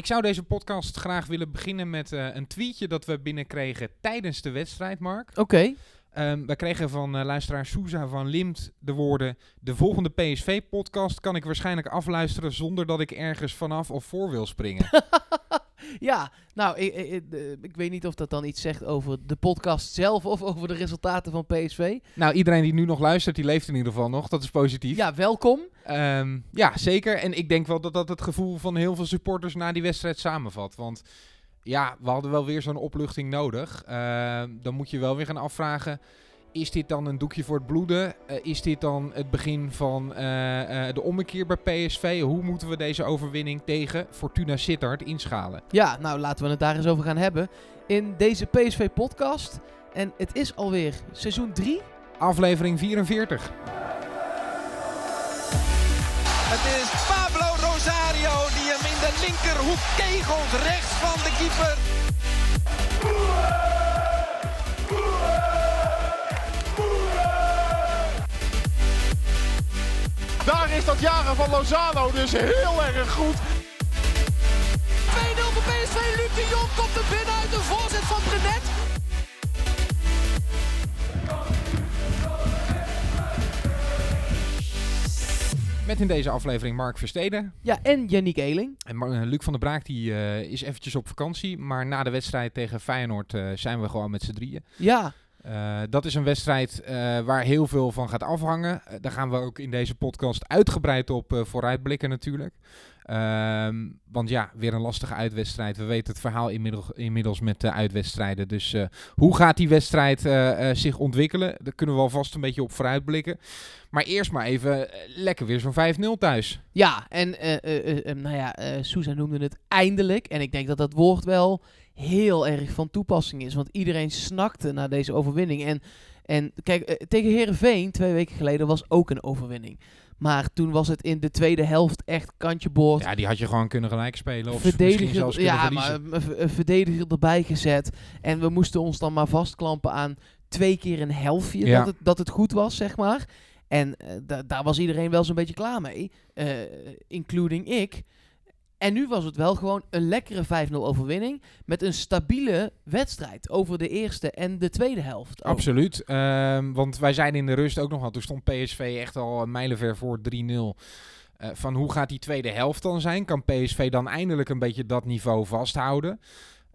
Ik zou deze podcast graag willen beginnen met eh, een tweetje dat we binnenkregen tijdens de wedstrijd, Mark. Oké. Ehm, wij kregen van eh, luisteraar Souza van Limt de woorden... De volgende PSV-podcast kan ik waarschijnlijk afluisteren zonder dat ik ergens vanaf of voor wil springen. Ja, nou, ik, ik, ik- ik weet niet of dat dan iets zegt over de podcast zelf of over de resultaten van PSV. nou, iedereen die nu nog luistert, die leeft in ieder geval nog. Dat is positief. Ja, welkom. Ehm, ja, zeker. En ik denk wel dat dat het gevoel van heel veel supporters na die wedstrijd samenvat. Want ja, we hadden wel weer zo'n opluchting nodig. Ehm, dan moet je wel weer gaan afvragen... Is dit dan een doekje voor het bloeden? Eh, is dit dan het begin van eh, eh, de ommekeer bij PSV? Hoe moeten we deze overwinning tegen Fortuna Sittard inschalen? Ja, nou laten we het daar eens over gaan hebben in deze PSV-podcast. En het is alweer seizoen 3. Aflevering 44. Het is Pablo Rosario die hem in de linkerhoek kegelt rechts van de keeper. Daar is dat jagen van Lozano dus heel erg goed. 2-0 voor PSV. Luc de Jong komt er binnen uit de voorzet van Brenet. Met in deze aflevering Mark Versteden. Ja, en Yannick Eeling. En Mar- eh, Luc van der Braak die, eh, is eventjes op vakantie. Maar na de wedstrijd tegen Feyenoord eh, zijn we gewoon met z'n drieën. Ja, Eh, dat is een wedstrijd eh, waar heel veel van gaat afhangen. Eh, daar gaan we ook in deze podcast uitgebreid op vooruitblikken natuurlijk. Ehm, want ja, weer een lastige uitwedstrijd. We weten het verhaal inmiddels, inmiddels met de uitwedstrijden. Dus hoe gaat die wedstrijd zich ontwikkelen? Daar kunnen we alvast een beetje op vooruitblikken. Maar eerst maar even lekker weer zo'n 5-0 thuis. ja. En nou ja, Sousa noemde het eindelijk. En ik denk dat dat woord wel heel erg van toepassing is. Want iedereen snakte naar deze overwinning. En, en kijk, eh, tegen Herenveen twee weken geleden was ook een overwinning. Maar toen was het in de tweede helft echt kantje boord. Ja, die had je gewoon kunnen gelijk spelen. Of misschien verdediger, zelfs ja, verliezen. maar een v- een verdediger erbij gezet. En we moesten ons dan maar vastklampen aan twee keer een helftje Ja. dat, het, dat het goed was, zeg maar. En eh, da- daar was iedereen wel zo'n beetje klaar mee, eh, including ik. En nu was het wel gewoon een lekkere 5-0 overwinning met een stabiele wedstrijd over de eerste en de tweede helft. ook. Absoluut. Ehm, want wij zeiden in de rust ook nog al, toen stond PSV echt al een mijlenver voor 3-0. Eh, van hoe gaat die tweede helft dan zijn? Kan PSV dan eindelijk een beetje dat niveau vasthouden?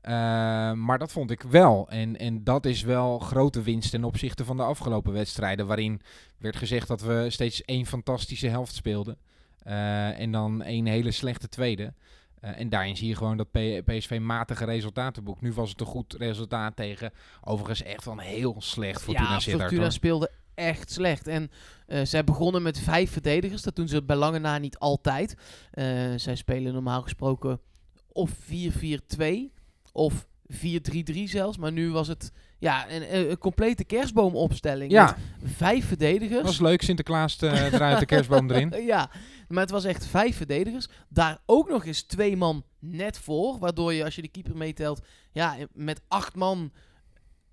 Ehm, maar dat vond ik wel. En, en dat is wel grote winst ten opzichte van de afgelopen wedstrijden. Waarin werd gezegd dat we steeds één fantastische helft speelden. Eh, en dan één hele slechte tweede. Eh, en daarin zie je gewoon dat PSV matige resultaten boekt. Nu was het een goed resultaat tegen overigens echt wel heel slecht Fortuna ja, Sittard. Fortuna hoor. speelde echt slecht. En eh, zij begonnen met vijf verdedigers. Dat doen ze bij lange na niet altijd. Zij spelen normaal gesproken of 4-4-2 of 4-3-3 zelfs. Maar nu was het ja, een, complete kerstboomopstelling. Ja, Met vijf verdedigers. was leuk. Sinterklaas eh, eruit de kerstboom erin. ja, maar het was echt vijf verdedigers. Daar ook nog eens twee man net voor. Waardoor je, als je de keeper meetelt, ja, met acht man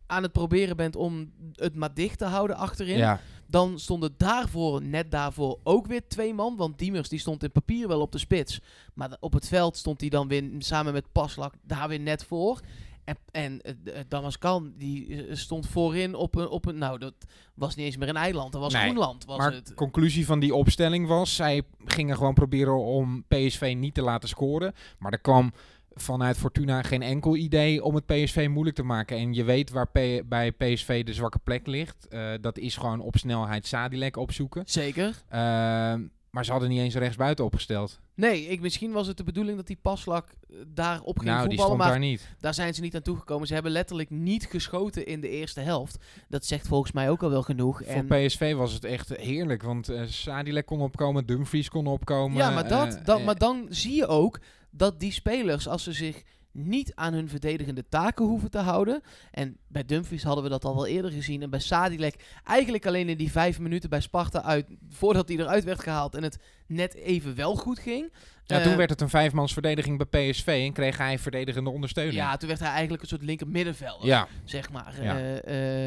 aan het proberen bent om het maar dicht te houden achterin. Ja, Dan stonden daarvoor, net daarvoor, ook weer twee man. Want Diemers die stond in papier wel op de spits. Maar op het veld stond hij dan weer samen met Paslak daar weer net voor. En, en d- eh, Damas Kan die eh, stond voorin op een, op een... Nou, dat was niet eens meer een eiland. Dat was Nee, Groenland. Was maar het. conclusie van die opstelling was... zij gingen gewoon proberen om PSV niet te laten scoren. Maar er kwam vanuit Fortuna geen enkel idee om het PSV moeilijk te maken. En je weet waar P- bij PSV de zwakke plek ligt. Eh, dat is gewoon op snelheid Sadilek opzoeken. Zeker. Ehm, maar ze hadden niet eens rechtsbuiten opgesteld. Nee, ik, misschien was het de bedoeling dat die Paslak eh, daarop ging nou, die voetballen. stond Maar daar niet. daar zijn ze niet aan toegekomen. Ze hebben letterlijk niet geschoten in de eerste helft. Dat zegt volgens mij ook al wel genoeg. Voor En, PSV was het echt heerlijk. Want eh Sadilek kon opkomen, Dumfries kon opkomen. ja, maar, dat, eh, dat, maar dan zie je ook dat die spelers, als ze zich niet aan hun verdedigende taken hoeven te houden. En bij Dumfries hadden we dat al wel eerder gezien. En bij Sadilek eigenlijk alleen in die vijf minuten bij Sparta uit, voordat hij eruit werd gehaald en het net even wel goed ging. Ja, Eh, toen werd het een vijfmans verdediging bij PSV en kreeg hij verdedigende ondersteuning. Ja, toen werd hij eigenlijk een soort linker middenvelder, ja zeg maar. Ja, Eh,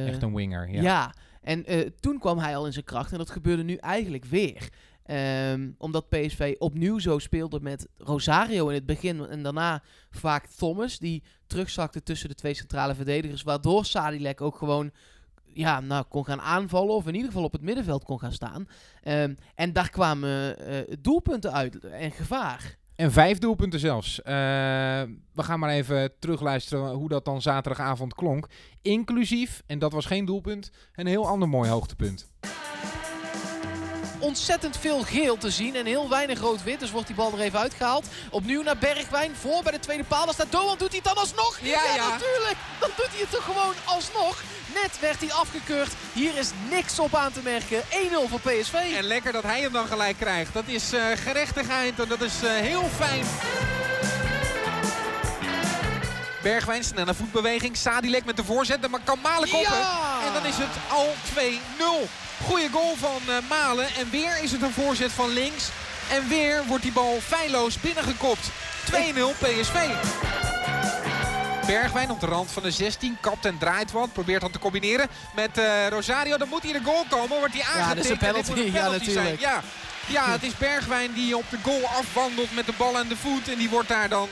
eh, echt een winger. Ja. Ja, en eh, toen kwam hij al in zijn kracht en dat gebeurde nu eigenlijk weer. Ehm, omdat PSV opnieuw zo speelde met Rosario in het begin en daarna vaak Thomas, die terugzakte tussen de twee centrale verdedigers, waardoor Sadilek ook gewoon ja, nou, kon gaan aanvallen of in ieder geval op het middenveld kon gaan staan. Ehm, en daar kwamen eh, doelpunten uit en gevaar. En vijf doelpunten zelfs. Eh, we gaan maar even terugluisteren hoe dat dan zaterdagavond klonk. Inclusief, en dat was geen doelpunt, een heel ander mooi hoogtepunt. Ontzettend veel geel te zien en heel weinig rood-wit. Dus wordt die bal er even uitgehaald. Opnieuw naar Bergwijn. Voor bij de tweede paal. Daar staat Doan. Doet hij het dan alsnog? Ja, ja. natuurlijk. Dan doet hij het toch gewoon alsnog. Net werd hij afgekeurd. Hier is niks op aan te merken. 1-0 voor PSV. En lekker dat hij hem dan gelijk krijgt. Dat is eh, gerechtigheid en dat is eh, heel fijn. Bergwijn, snelle voetbeweging. Sadilek met de voorzet, maar kan Malen. Ja! En dan is het al 2-0. Goeie goal van eh, Malen. En weer is het een voorzet van links. En weer wordt die bal feilloos binnengekopt. 2-0 PSV. Bergwijn op de rand van de 16. Kapt en draait wat. Probeert dan te combineren met eh, Rosario. Dan moet hij in de goal komen. Wordt hij aangetikt. dat is een penalty. Ja, natuurlijk. Ja. ja, het is Bergwijn die op de goal afwandelt met de bal aan de voet. En die wordt daar dan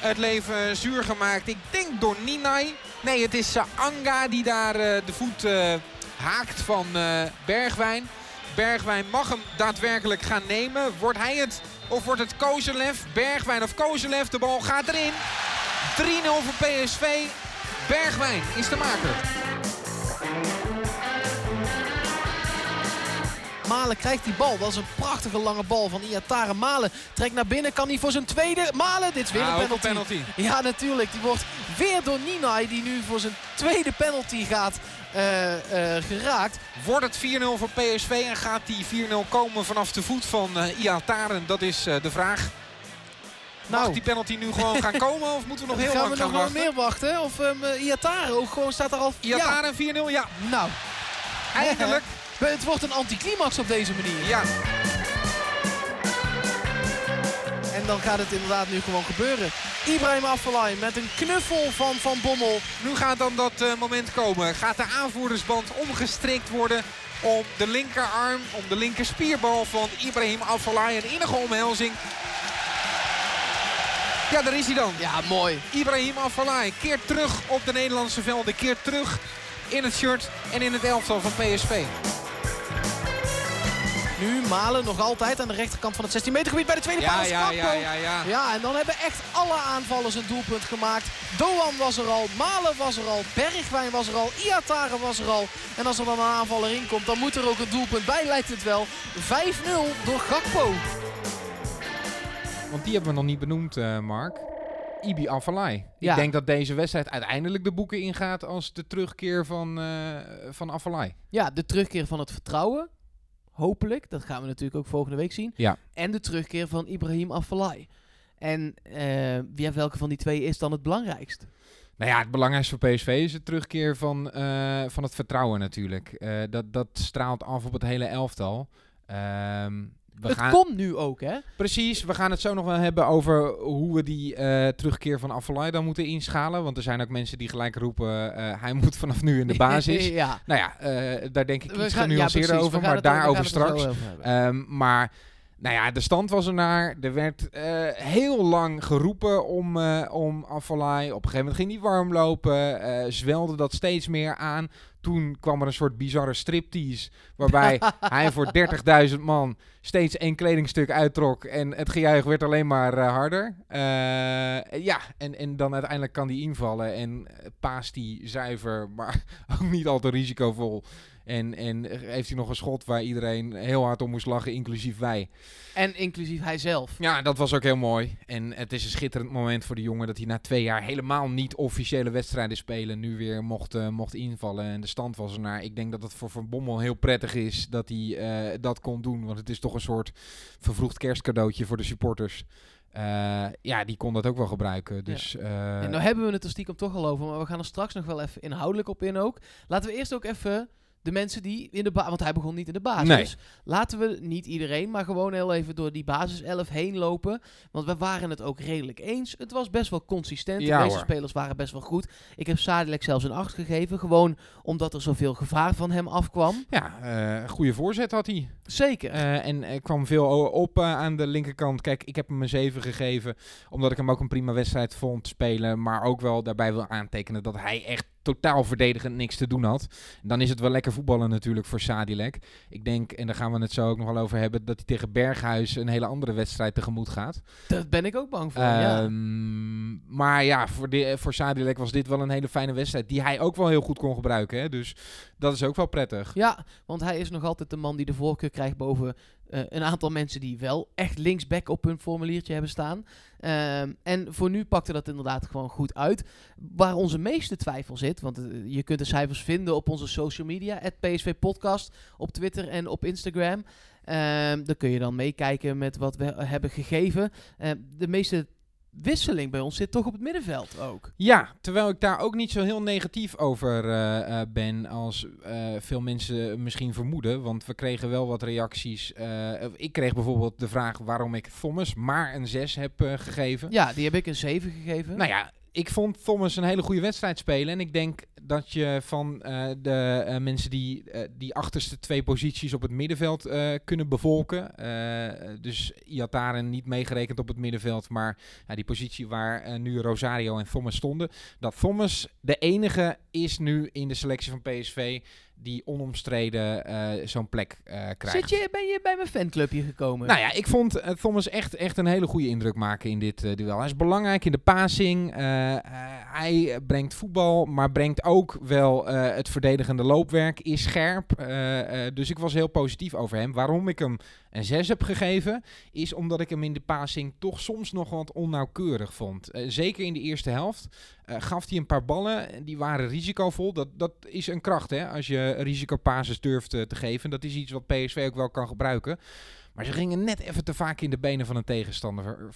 het leven zuur gemaakt. Ik denk door Ninai. Nee, het is Anga die daar eh, de voet haakt van eh, Bergwijn. Bergwijn mag hem daadwerkelijk gaan nemen. Wordt hij het of wordt het Kozelev? Bergwijn of Kozelev? De bal gaat erin. 3-0 voor PSV. Bergwijn is de maker. Malen krijgt die bal. Dat is een prachtige lange bal van Iatare. Malen trekt naar binnen. Kan hij voor zijn tweede. Malen, dit is weer een penalty. penalty. Ja, natuurlijk. Die wordt weer door Ninai, die nu voor zijn tweede penalty gaat, eh, eh, geraakt. Wordt het 4-0 voor PSV en gaat die 4-0 komen vanaf de voet van uh, Iataren? Dat is eh, de vraag. Mag Nou. die penalty nu gewoon gaan komen of moeten we nog heel gaan lang we gaan nog wel wachten? meer wachten? Of um, Iatare ook gewoon staat er al... Iataren 4-0, ja. Nou. Eindelijk. Het wordt een anticlimax op deze manier. Ja, En dan gaat het inderdaad nu gewoon gebeuren. Ibrahim Afellay met een knuffel van Van Bommel. nu gaat dan dat eh, moment komen. Gaat de aanvoerdersband omgestrikt worden om de linkerarm, om de linkerspierbal van Ibrahim Afellay. Een innige omhelzing. Ja, daar is hij dan. Ja, mooi. Ibrahim Afellay keert terug op de Nederlandse velden. Keert terug in het shirt en in het elftal van PSV. Nu Malen nog altijd aan de rechterkant van het 16 meter gebied bij de tweede paal. Ja, is ja, Gakpo. ja, ja, ja. Ja, en dan hebben echt alle aanvallers een doelpunt gemaakt. Doan was er al, Malen was er al, Bergwijn was er al, Iatare was er al. En als er dan een aanvaller in komt, dan moet er ook een doelpunt bij, lijkt het wel. 5-0 door Gakpo. Want die hebben we nog niet benoemd, eh, Mark. Ibi. Ja. Ik denk dat deze wedstrijd uiteindelijk de boeken ingaat als de terugkeer van, eh van. Ja, de terugkeer van het vertrouwen. Hopelijk, dat gaan we natuurlijk ook volgende week zien. Ja. En de terugkeer van Ibrahim Afellay. En eh, ja, welke van die twee is dan het belangrijkst? Nou ja, het belangrijkste voor PSV is de terugkeer van, eh, van het vertrouwen natuurlijk. Eh, dat, dat straalt af op het hele elftal. Ehm, we gaan, komt nu ook, hè? Precies, we gaan het zo nog wel hebben over hoe we die eh, terugkeer van Afellay dan moeten inschalen. Want er zijn ook mensen die gelijk roepen, eh, hij moet vanaf nu in de basis. ja. nou ja, eh, daar denk ik iets gaan- ja, genuanceerder precies. over, maar er- daarover er straks. Ehm, maar nou ja, de stand was ernaar. Er werd eh, heel lang geroepen om, eh om. Op een gegeven moment ging hij warm lopen. eh, zwelde dat steeds meer aan. Toen kwam er een soort bizarre striptease. Waarbij hij voor 30.000 man steeds één kledingstuk uittrok. En het gejuich werd alleen maar harder. Ja, en, en dan uiteindelijk kan hij invallen. En paast hij zuiver, maar ook niet al te risicovol. En, en heeft hij nog een schot waar iedereen heel hard om moest lachen, inclusief wij. En inclusief hij zelf. Ja, dat was ook heel mooi. En het is een schitterend moment voor de jongen dat hij na twee jaar helemaal niet officiële wedstrijden spelen nu weer mocht, eh, mocht invallen. En de stand was ernaar. Ik denk dat het voor Van Bommel heel prettig is dat hij eh, dat kon doen. Want het is toch een soort vervroegd kerstcadeautje voor de supporters. Eh, ja, die kon dat ook wel gebruiken. Dus, En nou hebben we het er stiekem toch al over, maar we gaan er straks nog wel even inhoudelijk op in ook. Laten we eerst ook even de mensen die in de basis... Want hij begon niet in de basis. Nee. Laten we niet iedereen, maar gewoon heel even door die basiself heen lopen. Want we waren het ook redelijk eens. Het was best wel consistent. Ja, de meeste hoor. spelers waren best wel goed. Ik heb Sadilek zelfs een 8 gegeven. Gewoon omdat er zoveel gevaar van hem afkwam. Ja, eh goede voorzet had hij. Zeker. Eh, en er kwam veel op eh, aan de linkerkant. Kijk, ik heb hem een 7 gegeven. Omdat ik hem ook een prima wedstrijd vond spelen. Maar ook wel daarbij wil aantekenen dat hij echt totaal verdedigend niks te doen had. Dan is het wel lekker voetballen natuurlijk voor Sadilek. Ik denk, en daar gaan we het zo ook nog wel over hebben, dat hij tegen Berghuis een hele andere wedstrijd tegemoet gaat. Daar ben ik ook bang voor. ja. Ehm, Maar ja, voor, de, voor Sadilek was dit wel een hele fijne wedstrijd. Die hij ook wel heel goed kon gebruiken. Hè? Dus dat is ook wel prettig. Ja, want hij is nog altijd de man die de voorkeur krijgt boven eh, een aantal mensen die wel echt linksback op hun formuliertje hebben staan. Ehm, en voor nu pakte dat inderdaad gewoon goed uit. Waar onze meeste twijfel zit, want eh, je kunt de cijfers vinden op onze social media, het PSV Podcast, op Twitter en op Instagram. Ehm daar kun je dan meekijken met wat we hebben gegeven. Ehm, de meeste wisseling bij ons zit toch op het middenveld ook. Ja, terwijl ik daar ook niet zo heel negatief over eh, eh, ben als eh, veel mensen misschien vermoeden. Want we kregen wel wat reacties. Ik kreeg bijvoorbeeld de vraag waarom ik Thomas maar een 6 heb gegeven. Ja, die heb ik een 7 gegeven. Nou ja, ik vond Thomas een hele goede wedstrijd spelen. En ik denk dat je van eh, de eh, mensen die eh, die achterste twee posities op het middenveld kunnen bevolken. dus Iataren niet meegerekend op het middenveld. Maar die positie waar nu Rosario en Thomas stonden. Dat Thomas de enige is nu in de selectie van PSV die onomstreden zo'n plek krijgt. Zit je, ben je bij mijn fanclubje gekomen? Nou ja, ik vond Thomas echt, echt een hele goede indruk maken in dit duel. Hij is belangrijk in de passing. hij brengt voetbal, maar brengt ook wel eh, het verdedigende loopwerk. Is scherp. eh, eh, dus ik was heel positief over hem. Waarom ik hem een 6 heb gegeven, is omdat ik hem in de passing toch soms nog wat onnauwkeurig vond. Zeker in de eerste helft gaf hij een paar ballen. en Die waren risicovol. Dat, dat is een kracht, hè? Als je risicopasses durft te geven. Dat is iets wat PSV ook wel kan gebruiken. Maar ze gingen net even te vaak in de benen van een tegenstander.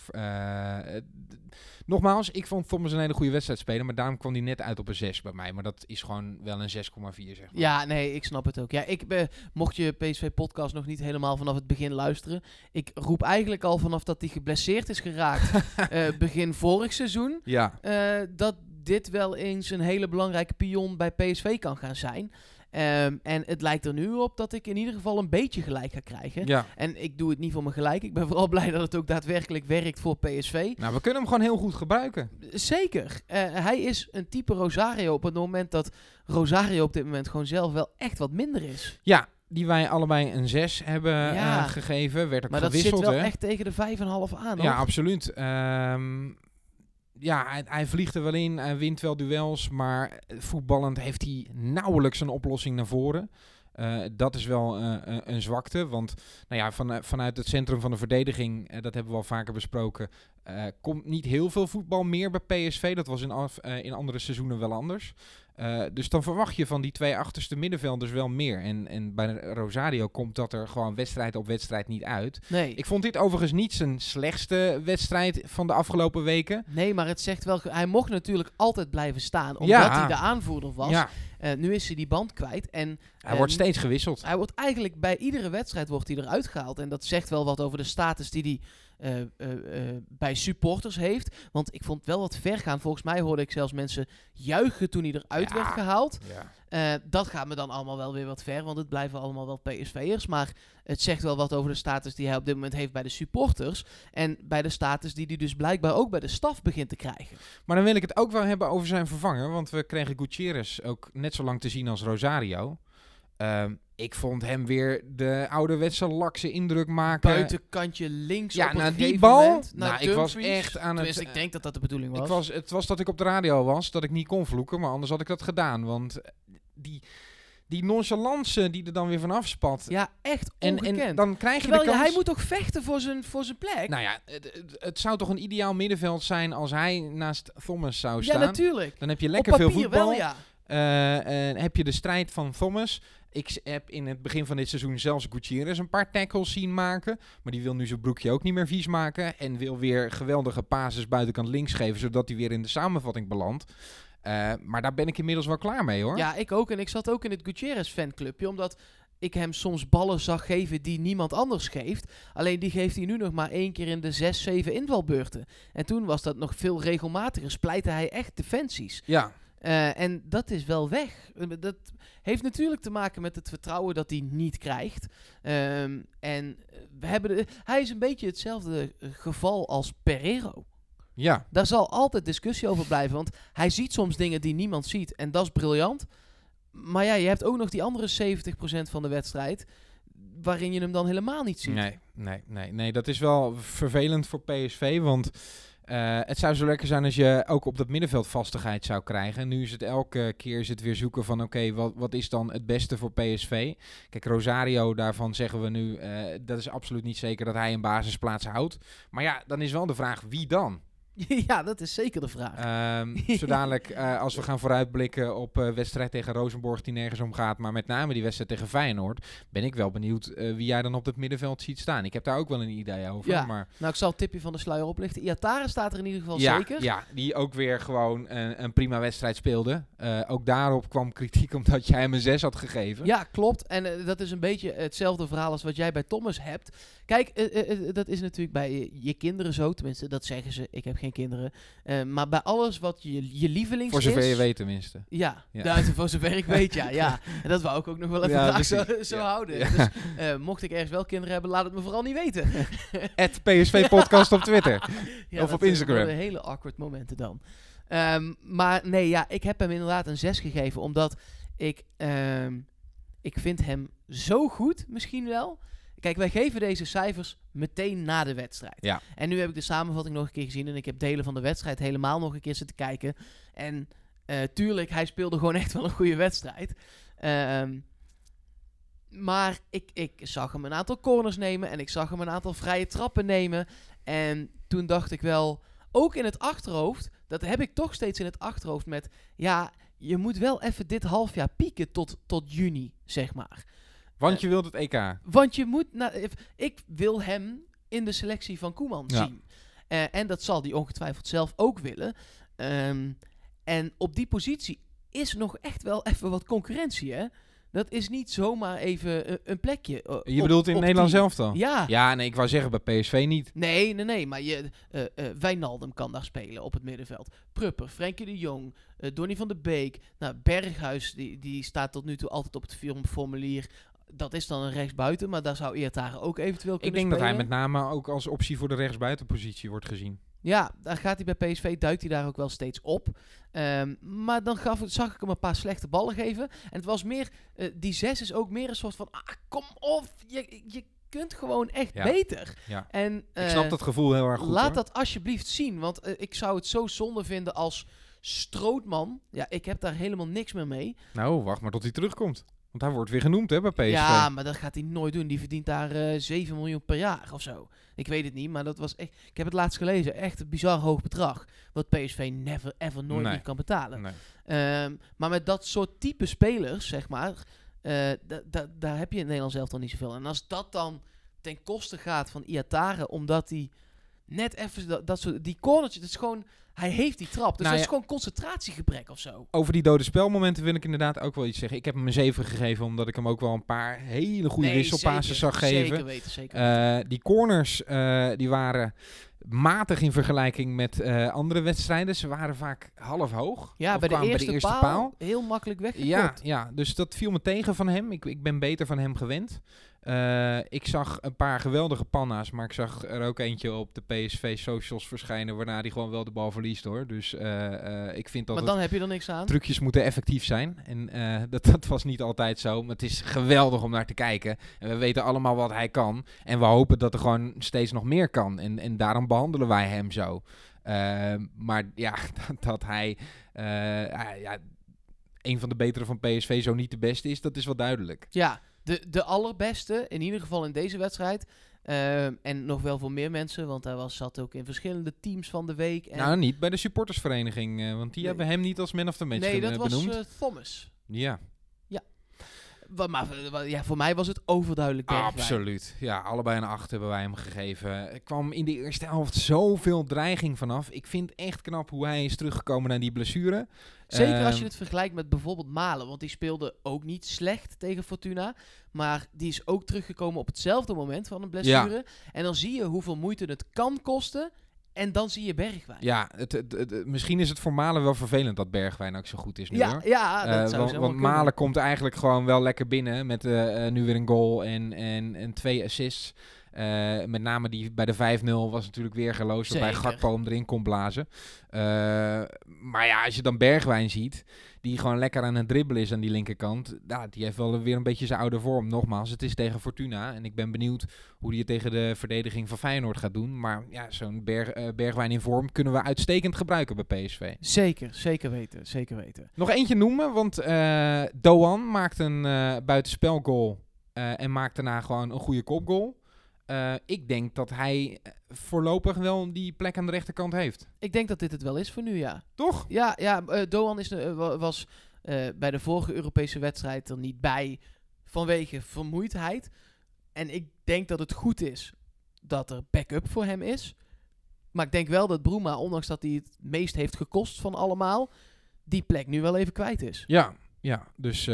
Nogmaals, ik vond Thomas een hele goede wedstrijd spelen. Maar daarom kwam hij net uit op een 6 bij mij. Maar dat is gewoon wel een 6,4 zeg maar. Ja, nee, ik snap het ook. Ja, ik ben, mocht je PSV-podcast nog niet helemaal vanaf het begin luisteren. Ik roep eigenlijk al vanaf dat hij geblesseerd is geraakt. eh, begin vorig seizoen. Ja. eh, dat dit wel eens een hele belangrijke pion bij PSV kan gaan zijn. Ehm, en het lijkt er nu op dat ik in ieder geval een beetje gelijk ga krijgen. ja. En ik doe het niet voor mijn gelijk. Ik ben vooral blij dat het ook daadwerkelijk werkt voor PSV. Nou, we kunnen hem gewoon heel goed gebruiken. Zeker. Eh, hij is een type Rosario op het moment dat Rosario op dit moment gewoon zelf wel echt wat minder is. Ja, die wij allebei een 6 hebben Ja. eh, gegeven. Werd ook Maar dat gewisseld, zit wel hè? echt tegen de 5,5 aan. Ja, hoor. absoluut. Ehm, ja, hij, vliegt er wel in. Hij wint wel duels. Maar voetballend heeft hij nauwelijks een oplossing naar voren. Eh, dat is wel eh, een- een zwakte. Want nou ja, van, vanuit het centrum van de verdediging, eh, dat hebben we al vaker besproken, eh, komt niet heel veel voetbal meer bij PSV. Dat was in, af, eh, in andere seizoenen wel anders. Eh, dus dan verwacht je van die twee achterste middenvelders wel meer. En, en bij Rosario komt dat er gewoon wedstrijd op wedstrijd niet uit. Nee. Ik vond dit overigens niet zijn slechtste wedstrijd van de afgelopen weken. nee, maar het zegt wel... Hij mocht natuurlijk altijd blijven staan, omdat Ja. hij de aanvoerder was. Ja, Eh, nu is hij die band kwijt en hij Eh, wordt steeds gewisseld. hij wordt eigenlijk bij iedere wedstrijd wordt hij eruit gehaald. En dat zegt wel wat over de status die hij eh, eh, eh, bij supporters heeft. Want ik vond het wel wat ver gaan. Volgens mij hoorde ik zelfs mensen juichen toen hij eruit Ja. werd gehaald. Ja. Eh, dat gaat me dan allemaal wel weer wat ver, want het blijven allemaal wel PSV'ers. Maar het zegt wel wat over de status die hij op dit moment heeft bij de supporters. En bij de status die hij dus blijkbaar ook bij de staf begint te krijgen. Maar dan wil ik het ook wel hebben over zijn vervanger. Want we kregen Gutierrez ook net zo lang te zien als Rosario. Ehm, ik vond hem weer de ouderwetse lakse indruk maken. Buitenkantje links Ja, op die bal, moment, nou, ik was echt aan het- Tenminste, ik denk dat dat de bedoeling was. Ik was, het was dat ik op de radio was, dat ik niet kon vloeken. Maar anders had ik dat gedaan. Want die, die nonchalance die er dan weer vanaf spat. Ja, echt en, ongekend. en dan krijg je de kans... hij moet toch vechten voor zijn, voor zijn plek? Nou ja, het, het, het zou toch een ideaal middenveld zijn als hij naast Thomas zou ja, staan. natuurlijk. Dan heb je Op lekker papier veel voetbal. wel, ja. Eh, en heb je de strijd van Thomas. Ik heb in het begin van dit seizoen zelfs Gutierrez een paar tackles zien maken. Maar die wil nu zijn broekje ook niet meer vies maken. En wil weer geweldige passes buitenkant links geven. Zodat hij weer in de samenvatting belandt. Eh, maar daar ben ik inmiddels wel klaar mee hoor. Ja, ik ook. En ik zat ook in het Gutierrez fanclubje, omdat ik hem soms ballen zag geven die niemand anders geeft. Alleen die geeft hij nu nog maar één keer in de zes, zeven invalbeurten. En toen was dat nog veel regelmatiger. Splijtte hij echt defensies. Ja, Eh, en dat is wel weg. Eh, Dat heeft natuurlijk te maken met het vertrouwen dat hij niet krijgt. Ehm, en we hebben de- hij is een beetje hetzelfde eh, geval als Pereiro. ja. Daar zal altijd discussie over blijven. Want hij ziet soms dingen die niemand ziet. En dat is briljant. Maar ja, je hebt ook nog die andere 70% van de wedstrijd. Waarin je hem dan helemaal niet ziet. Nee, nee, nee, nee. Dat is wel vervelend voor PSV. Want eh, het zou zo lekker zijn als je ook op dat middenveld vastigheid zou krijgen. Nu is het elke keer is het weer zoeken van oké, wat, wat is dan het beste voor PSV? Kijk, Rosario, daarvan zeggen we nu, eh, dat is absoluut niet zeker dat hij een basisplaats houdt. Maar ja, dan is wel de vraag wie dan? ja, dat is zeker de vraag. Ehm zo dadelijk, eh, als we gaan vooruitblikken op eh wedstrijd tegen Rosenborg die nergens om gaat, maar met name die wedstrijd tegen Feyenoord, ben ik wel benieuwd eh, wie jij dan op het middenveld ziet staan. Ik heb daar ook wel een idee over. Ja, maar Nou, ik zal het tipje van de sluier oplichten. Iatare staat er in ieder geval ja, zeker. ja, die ook weer gewoon een, een prima wedstrijd speelde. Ook daarop kwam kritiek omdat jij hem een 6 had gegeven. Ja, klopt. En dat is een beetje hetzelfde verhaal als wat jij bij Thomas hebt. Kijk, dat is natuurlijk bij je, je kinderen zo. Tenminste, dat zeggen ze. Ik heb geen kinderen. Eh, maar bij alles wat je, je lievelings Voor zover is... je weet tenminste. Ja, Ja. voor zover ik weet, ja. ja. En dat wou ik ook nog wel even Ja, zo, zo Ja. houden. Dus eh, mocht ik ergens wel kinderen hebben, laat het me vooral niet weten. Het PSV podcast op Twitter. Of dat, op eh, Instagram. worden hele awkward momenten dan. Ehm, maar nee, ja, ik heb hem inderdaad een 6 gegeven, omdat ik, ehm, ik vind hem zo goed, misschien wel. Kijk, wij geven deze cijfers meteen na de wedstrijd. Ja. En nu heb ik de samenvatting nog een keer gezien en ik heb delen van de wedstrijd helemaal nog een keer zitten kijken. En eh, tuurlijk, hij speelde gewoon echt wel een goede wedstrijd. Ehm, maar ik, ik zag hem een aantal corners nemen en ik zag hem een aantal vrije trappen nemen. En toen dacht ik wel, ook in het achterhoofd, dat heb ik toch steeds in het achterhoofd met, ja, je moet wel even dit half jaar pieken tot, tot juni, zeg maar. Want je wilt het EK. Want je moet, nou, ik wil hem in de selectie van Koeman Ja. zien. Eh, en dat zal hij ongetwijfeld zelf ook willen. Ehm, en op die positie is nog echt wel even wat concurrentie, hè? Dat is niet zomaar even een, een plekje. eh, Je op- bedoelt in Nederland zelf dan? Ja. Ja, nee, ik wou zeggen bij PSV niet. Nee, nee, nee. Maar je, eh eh, Wijnaldum kan daar spelen op het middenveld. Prupper, Frenkie de Jong, eh Donny van de Beek. Nou, Berghuis, die, die staat tot nu toe altijd op het formulier. Dat is dan een rechtsbuiten, maar daar zou Iatare ook eventueel Ik kunnen denk dat hij met name ook als optie voor de rechtsbuitenpositie wordt gezien. Ja, daar gaat hij bij PSV, duikt hij daar ook wel steeds op. Ehm, maar dan gaf, zag ik hem een paar slechte ballen geven. En het was meer, eh, die zes is ook meer een soort van, ah, kom op, je, je kunt gewoon echt Ja. beter. Ja. En, Ik eh, snap dat gevoel heel erg goed. Laat hoor. dat alsjeblieft zien, want eh, ik zou het zo zonde vinden als Strootman. Ja, ik heb daar helemaal niks meer mee. Nou, wacht maar tot hij terugkomt. Want hij wordt weer genoemd hè, bij PSV. Ja, maar dat gaat hij nooit doen. Die verdient daar eh 7 miljoen per jaar of zo. Ik weet het niet, maar dat was echt... Ik heb het laatst gelezen. Echt een bizar hoog bedrag. Wat PSV never ever nooit Nee. meer kan betalen. Nee. Ehm, maar met dat soort type spelers, zeg maar... da- daar heb je in Nederland zelf dan niet zoveel. En als dat dan ten koste gaat van Iatare, omdat hij net even dat, dat soort... Die cornertje, dat is gewoon... Hij heeft die trap. Dus Nou dat ja. is gewoon concentratiegebrek of zo. Over die dode spelmomenten wil ik inderdaad ook wel iets zeggen. Ik heb hem een 7 gegeven, omdat ik hem ook wel een paar hele goede Nee, wisselpases zag geven. Zeker weten, zeker weten. Eh, die corners eh, die waren matig in vergelijking met eh, andere wedstrijden. Ze waren vaak half hoog. Ja, bij de, kwamen eerste, paal, heel makkelijk weggekopt. Ja, ja, dus dat viel me tegen van hem. Ik, ik ben beter van hem gewend. Eh, ik zag een paar geweldige panna's, maar ik zag er ook eentje op de PSV socials verschijnen, waarna hij gewoon wel de bal verliest hoor. Dus eh, eh, ik vind dat Maar dan heb je er niks aan. trucjes moeten effectief zijn. En dat, dat was niet altijd zo. Maar het is geweldig om naar te kijken. En we weten allemaal wat hij kan. En we hopen dat er gewoon steeds nog meer kan. En, en daarom behandelen wij hem zo. Maar ja, dat, dat hij ja, een van de betere van PSV zo niet de beste is, dat is wel duidelijk. Ja, de, de allerbeste, in ieder geval in deze wedstrijd. Ehm, en nog wel voor meer mensen, want hij was, zat ook in verschillende teams van de week. En Nou, niet bij de supportersvereniging. eh, want die Nee. hebben hem niet als man of the match nee, dat was benoemd. eh, Thomas. ja. Maar ja, voor mij was het overduidelijk Bergwijn. Absoluut. Ja, allebei een 8 hebben wij hem gegeven. Er kwam in de eerste helft zoveel dreiging vanaf. Ik vind echt knap hoe hij is teruggekomen naar die blessure. Zeker als je Ehm, het vergelijkt met bijvoorbeeld Malen. Want die speelde ook niet slecht tegen Fortuna. Maar die is ook teruggekomen op hetzelfde moment van een blessure. En dan zie je hoeveel moeite het kan kosten. En dan zie je Bergwijn. Ja, het, het, het- het- misschien is het voor Malen wel vervelend dat Bergwijn ook zo goed is nu ja, hoor. ja, dat Eh, zou want want Malen komt eigenlijk gewoon wel lekker binnen met eh, eh, nu weer een goal en, en, en twee assists. Met name die bij de 5-0 was natuurlijk weer geloos waarbij Zeker. Gakpo hem erin kon blazen. Maar ja, als je dan Bergwijn ziet, die gewoon lekker aan het dribbelen is aan die linkerkant. Ja, die heeft wel weer een beetje zijn oude vorm. Nogmaals, het is tegen Fortuna en ik ben benieuwd hoe hij het tegen de verdediging van Feyenoord gaat doen. Maar ja, zo'n Berg, eh, Bergwijn in vorm kunnen we uitstekend gebruiken bij PSV. Zeker, zeker weten, zeker weten. Nog eentje noemen, want eh Doan maakt een eh buitenspelgoal en maakt daarna gewoon een goede kopgoal. Eh, ik denk dat hij eh, voorlopig wel die plek aan de rechterkant heeft. Ik denk dat dit het wel is voor nu, ja. Toch? Ja, ja eh, Doan is, wa- was bij de vorige Europese wedstrijd er niet bij vanwege vermoeidheid. En ik denk dat het goed is dat er backup voor hem is. Maar ik denk wel dat Bruma, ondanks dat hij het meest heeft gekost van allemaal, die plek nu wel even kwijt is. Ja, ja. Dus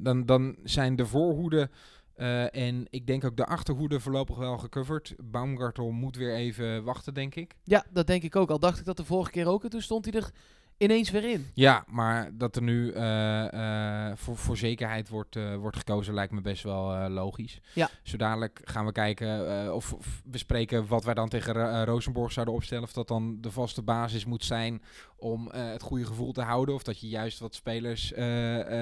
dan, dan zijn de voorhoede eh, en ik denk ook de achterhoede voorlopig wel gecoverd. Baumgartel moet weer even wachten, denk ik. Ja, dat denk ik ook. Al dacht ik dat de vorige keer ook. En toen stond hij er ineens weer in. Ja, maar dat er nu eh, eh, voor, voor zekerheid wordt, eh, wordt gekozen lijkt me best wel logisch. Ja. Zo dadelijk gaan we kijken of, of bespreken wat wij dan tegen Ro- Rosenborg zouden opstellen. Of dat dan de vaste basis moet zijn om het goede gevoel te houden. Of dat je juist wat spelers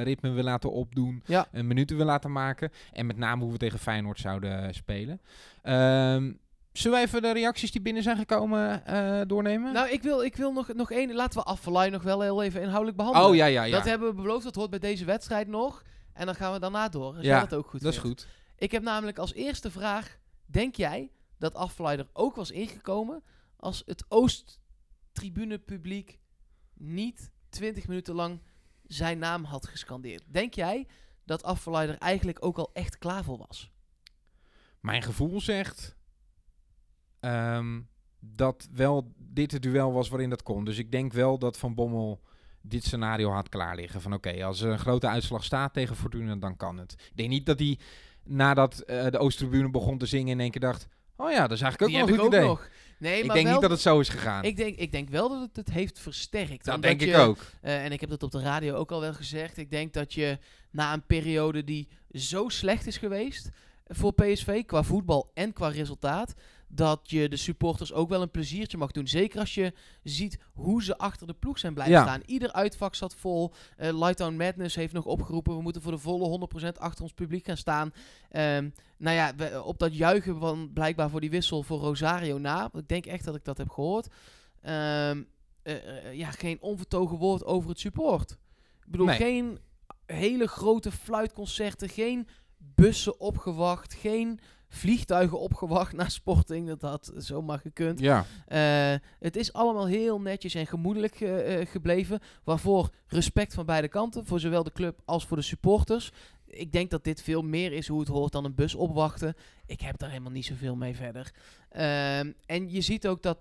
ritme wil laten opdoen. Ja. En minuten wil laten maken. En met name hoe we tegen Feyenoord zouden spelen. Ehm, zullen we even de reacties die binnen zijn gekomen eh, doornemen? Nou, ik wil, ik wil nog, nog één. Laten we Afvalai nog wel heel even inhoudelijk behandelen. oh ja, ja, ja. Dat hebben we beloofd. Dat hoort bij deze wedstrijd nog. En dan gaan we daarna door. Ja, dat ook goed dat is goed. Ik heb namelijk als eerste vraag. Denk jij dat Afvalai er ook was ingekomen als het Oost-tribune publiek niet 20 minuten lang zijn naam had gescandeerd? Denk jij dat Afvalai er eigenlijk ook al echt klaar voor was? Mijn gevoel zegt ehm, dat wel dit het duel was waarin dat kon. Dus ik denk wel dat Van Bommel dit scenario had klaar liggen. Van oké, als er een grote uitslag staat tegen Fortuna, dan kan het. Ik denk niet dat hij nadat eh, de Oosttribune begon te zingen in één keer dacht... Oh ja, dat is eigenlijk ook wel een goed idee. nog. Nee, ik maar denk wel, niet dat het zo is gegaan. ik, denk, ik denk wel dat het het heeft versterkt. dat denk ik ook. Eh, en ik heb dat op de radio ook al wel gezegd. Ik denk dat je na een periode die zo slecht is geweest voor PSV, qua voetbal en qua resultaat, dat je de supporters ook wel een pleziertje mag doen. Zeker als je ziet hoe ze achter de ploeg zijn blijven Ja. staan. Ieder uitvak zat vol. Eh Lightdown Madness heeft nog opgeroepen, we moeten voor de volle 100% achter ons publiek gaan staan. Ehm, nou ja, we- op dat juichen van blijkbaar voor die wissel voor Rosario na. Ik denk echt dat ik dat heb gehoord. Ehm, eh, eh, ja, geen onvertogen woord over het support. Ik bedoel, Nee. geen hele grote fluitconcerten, geen bussen opgewacht, geen vliegtuigen opgewacht naar Sporting. Dat had zomaar gekund. Ja, Eh, het is allemaal heel netjes en gemoedelijk eh, gebleven. Waarvoor respect van beide kanten. Voor zowel de club als voor de supporters. Ik denk dat dit veel meer is hoe het hoort dan een bus opwachten. Ik heb daar helemaal niet zoveel mee verder. Ehm, en je ziet ook dat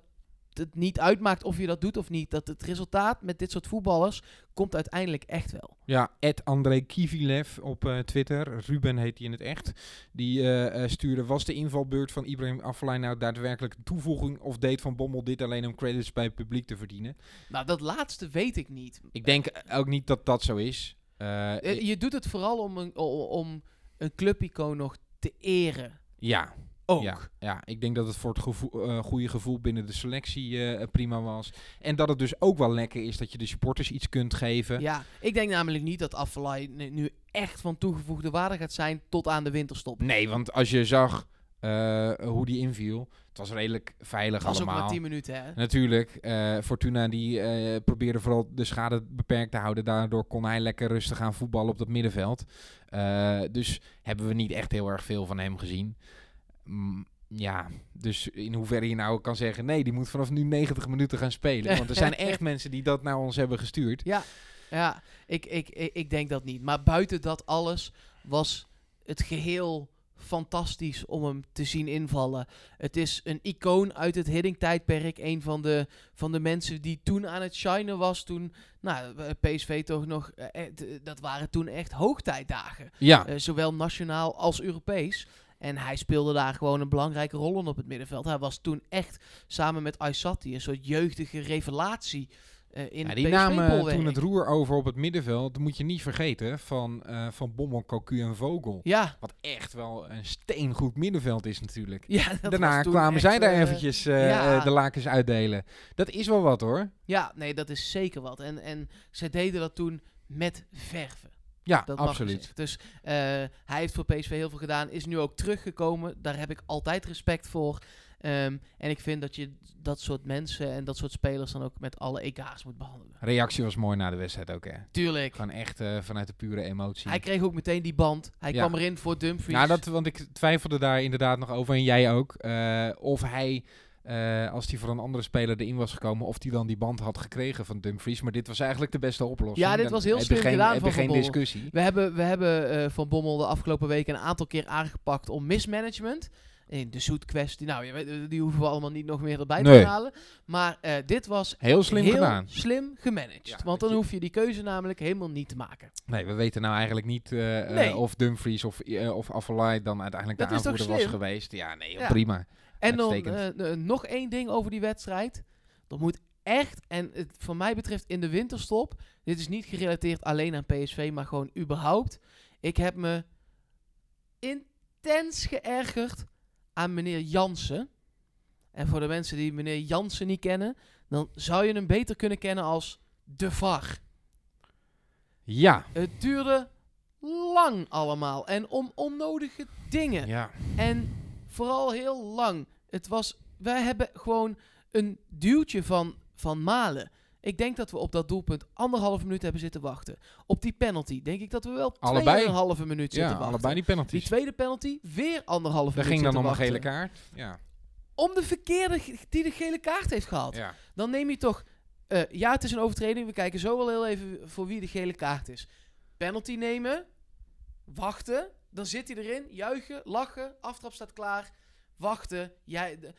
het niet uitmaakt of je dat doet of niet. Dat het resultaat met dit soort voetballers komt uiteindelijk echt wel. Ja, Ed André Kivilev op eh, Twitter. Ruben heet hij in het echt. Die eh, eh, stuurde, was de invalbeurt van Ibrahim Afellay nou daadwerkelijk toevoeging of deed Van Bommel dit alleen om credits bij het publiek te verdienen? Nou, dat laatste weet ik niet. Ik denk ook niet dat dat zo is. Eh, je doet het vooral om een, om een clubicoon nog te eren. ja, Ook. ja, ja, ik denk dat het voor het gevoel, eh, goede gevoel binnen de selectie eh, prima was. En dat het dus ook wel lekker is dat je de supporters iets kunt geven. Ja, ik denk namelijk niet dat Affelay nu- echt van toegevoegde waarde gaat zijn tot aan de winterstop. Nee, want als je zag eh, hoe die inviel, het was redelijk veilig Dat was ook allemaal. maar 10 minuten, hè? Natuurlijk, eh, Fortuna die eh, probeerde vooral de schade beperkt te houden. Daardoor kon hij lekker rustig gaan voetballen op dat middenveld. Eh, dus hebben we niet echt heel erg veel van hem gezien. Mm, ja, dus in hoeverre je nou kan zeggen... nee, die moet vanaf nu 90 minuten gaan spelen. Want er zijn echt mensen die dat naar ons hebben gestuurd. Ja, ik, ik, ik, ik denk dat niet. Maar buiten dat alles was het geheel fantastisch om hem te zien invallen. Het is een icoon uit het Hiddink-tijdperk. Een van de, van de mensen die toen aan het shinen was. Toen, nou, eh, PSV toch nog... eh, eh, dat waren toen echt hoogtijdagen. Ja, zowel nationaal als Europees. En hij speelde daar gewoon een belangrijke rol in op het middenveld. Hij was toen echt samen met Aysati een soort jeugdige revelatie eh, in ja, die namen toen het roer over op het middenveld, dat moet je niet vergeten, van, eh van Bommel, Cocu en Vogel. Ja, Wat echt wel een steengoed middenveld is natuurlijk. ja Daarna kwamen zij daar eh, eventjes ja. de lakens uitdelen. Dat is wel wat hoor. Ja, nee, dat is zeker wat. En, en ze deden dat toen met verven. Ja, Dat mag absoluut. Dus eh, hij heeft voor PSV heel veel gedaan. Is nu ook teruggekomen. Daar heb ik altijd respect voor. Ehm, en ik vind dat je dat soort mensen en dat soort spelers dan ook met alle EK's moet behandelen. Reactie was mooi na de wedstrijd ook hè. Tuurlijk. Gewoon echt eh, vanuit de pure emotie. Hij kreeg ook meteen die band. Hij Ja. kwam erin voor Dumfries. Ja, dat, want ik twijfelde daar inderdaad nog over en jij ook. eh, of hij, eh, als hij voor een andere speler erin was gekomen, of hij dan die band had gekregen van Dumfries. Maar dit was eigenlijk de beste oplossing. Ja, dit Dan was heel slim gedaan van Van geen Bommel. discussie. We hebben, we hebben eh, Van Bommel de afgelopen weken een aantal keer aangepakt om mismanagement. In de zoet kwestie. Nou, eh, die hoeven we allemaal niet nog meer erbij Nee. te halen. Maar dit was Heel slim heel gedaan. slim gemanaged. Ja, Want dan je- hoef je die keuze namelijk helemaal niet te maken. Nee, we weten nou eigenlijk niet Nee. of Dumfries of, uh, of Afellay dan uiteindelijk Dat de aanvoerder was geweest. Ja, nee, Ja. prima. En dan eh, nog één ding over die wedstrijd. Dat moet echt, en het, voor mij betreft in de winterstop. Dit is niet gerelateerd alleen aan PSV, maar gewoon überhaupt. Ik heb me intens geërgerd aan meneer Jansen. En voor de mensen die meneer Jansen niet kennen, dan zou je hem beter kunnen kennen als de VAR. Ja. Het duurde lang allemaal en om onnodige dingen. Ja. En vooral heel lang. Het was, wij hebben gewoon een duwtje van, van Malen. Ik denk dat we op dat doelpunt anderhalf minuut hebben zitten wachten. Op die penalty denk ik dat we wel Allebei. tweeënhalve minuut Ja, zitten wachten. allebei die Die penalties. tweede penalty, weer anderhalf Daar minuut ging dan om een gele kaart. Ja. Om de verkeerde die de gele kaart heeft gehad. ja. Dan neem je toch... eh, ja, het is een overtreding. We kijken zo wel heel even voor wie de gele kaart is. Penalty nemen. Wachten. Dan zit hij erin. Juichen. Lachen. Aftrap staat klaar. Wachten. Jij, de-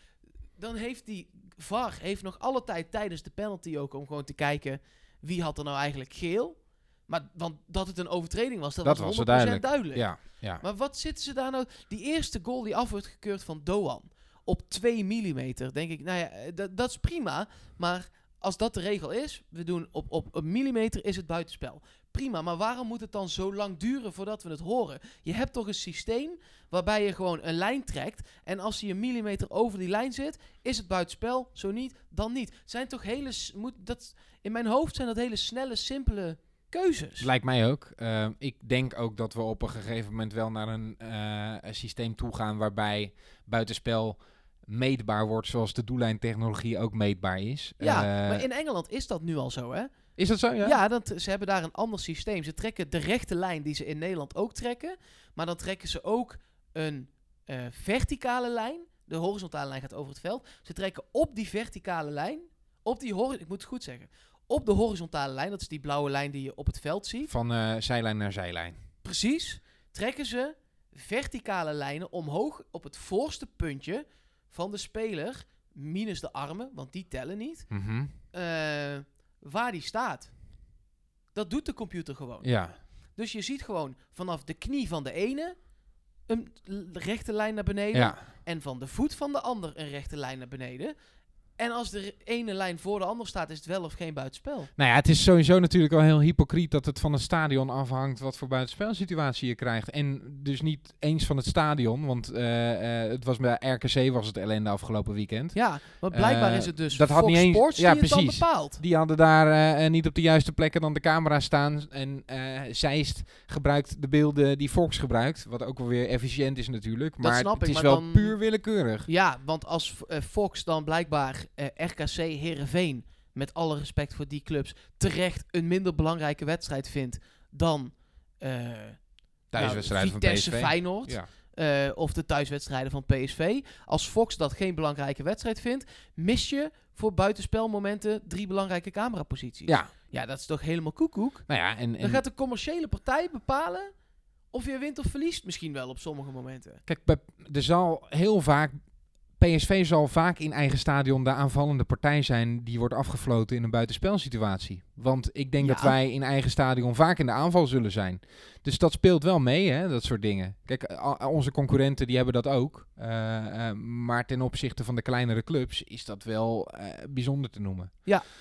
dan heeft die VAR heeft nog alle tijd tijdens de penalty ook om gewoon te kijken... wie had er nou eigenlijk geel. Maar, want dat het een overtreding was, dat, Dat was 100% was duidelijk. duidelijk. Ja. ja. Maar wat zitten ze daar nou... Die eerste goal die af wordt gekeurd van Doan op 2 mm, denk ik, nou ja, eh, dat, dat is prima. Maar als dat de regel is, we doen op, op een millimeter is het buitenspel. Prima, maar waarom moet het dan zo lang duren voordat we het horen? Je hebt toch een systeem waarbij je gewoon een lijn trekt. En als hij een millimeter over die lijn zit, is het buitenspel. Zo niet, dan niet. Zijn toch hele... Moet, dat, in mijn hoofd zijn dat hele snelle, simpele keuzes. Lijkt mij ook. Ehm, ik denk ook dat we op een gegeven moment wel naar een, eh, een systeem toe gaan waarbij buitenspel meetbaar wordt zoals de doellijntechnologie ook meetbaar is. Ja, Eh, maar in Engeland is dat nu al zo, hè? Is dat zo? Ja. Ja, dat, ze hebben daar een ander systeem. Ze trekken de rechte lijn die ze in Nederland ook trekken. Maar dan trekken ze ook een eh, verticale lijn. De horizontale lijn gaat over het veld. Ze trekken op die verticale lijn. Op die ik moet het goed zeggen. Op de horizontale lijn, dat is die blauwe lijn die je op het veld ziet. Van eh, zijlijn naar zijlijn. Precies. Trekken ze verticale lijnen omhoog op het voorste puntje van de speler. Minus de armen, want die tellen niet. Eh, waar die staat. Dat doet de computer gewoon. Ja. Dus je ziet gewoon vanaf de knie van de ene een rechte lijn naar beneden. ja. En van de voet van de ander een rechte lijn naar beneden. En als de ene lijn voor de ander staat, is het wel of geen buitenspel. Nou ja, het is sowieso natuurlijk al heel hypocriet dat het van het stadion afhangt wat voor buitenspelsituatie je krijgt. En dus niet eens van het stadion, want eh, eh, het was bij RKC was het ellende afgelopen weekend. Ja, maar blijkbaar Eh, is het dus dat had Fox niet eens- Sports ja, die het dan precies. bepaalt. Die hadden daar niet op de juiste plekken dan de camera staan. En Zeist gebruikt de beelden die Fox gebruikt. Wat ook wel weer efficiënt is natuurlijk. Maar snap het ik, is maar wel dan- puur willekeurig. Ja, want als Fox dan blijkbaar RKC Herenveen, met alle respect voor die clubs, terecht een minder belangrijke wedstrijd vindt dan eh Thuiswedstrijden nou, van Vitesse PSV. Feyenoord. Ja. eh, of de thuiswedstrijden van PSV. Als Fox dat geen belangrijke wedstrijd vindt, mis je voor buitenspelmomenten drie belangrijke cameraposities. ja, ja, dat is toch helemaal koekoek? nou ja, en, Dan gaat de commerciële partij bepalen of je wint of verliest misschien wel op sommige momenten. Kijk, er zal heel vaak. PSV zal vaak in eigen stadion de aanvallende partij zijn die wordt afgefloten in een buitenspelsituatie. Want ik denk Ja. dat wij in eigen stadion vaak in de aanval zullen zijn. Dus dat speelt wel mee, hè, dat soort dingen. Kijk, onze concurrenten die hebben dat ook. Eh, eh, maar ten opzichte van de kleinere clubs is dat wel eh, bijzonder te noemen.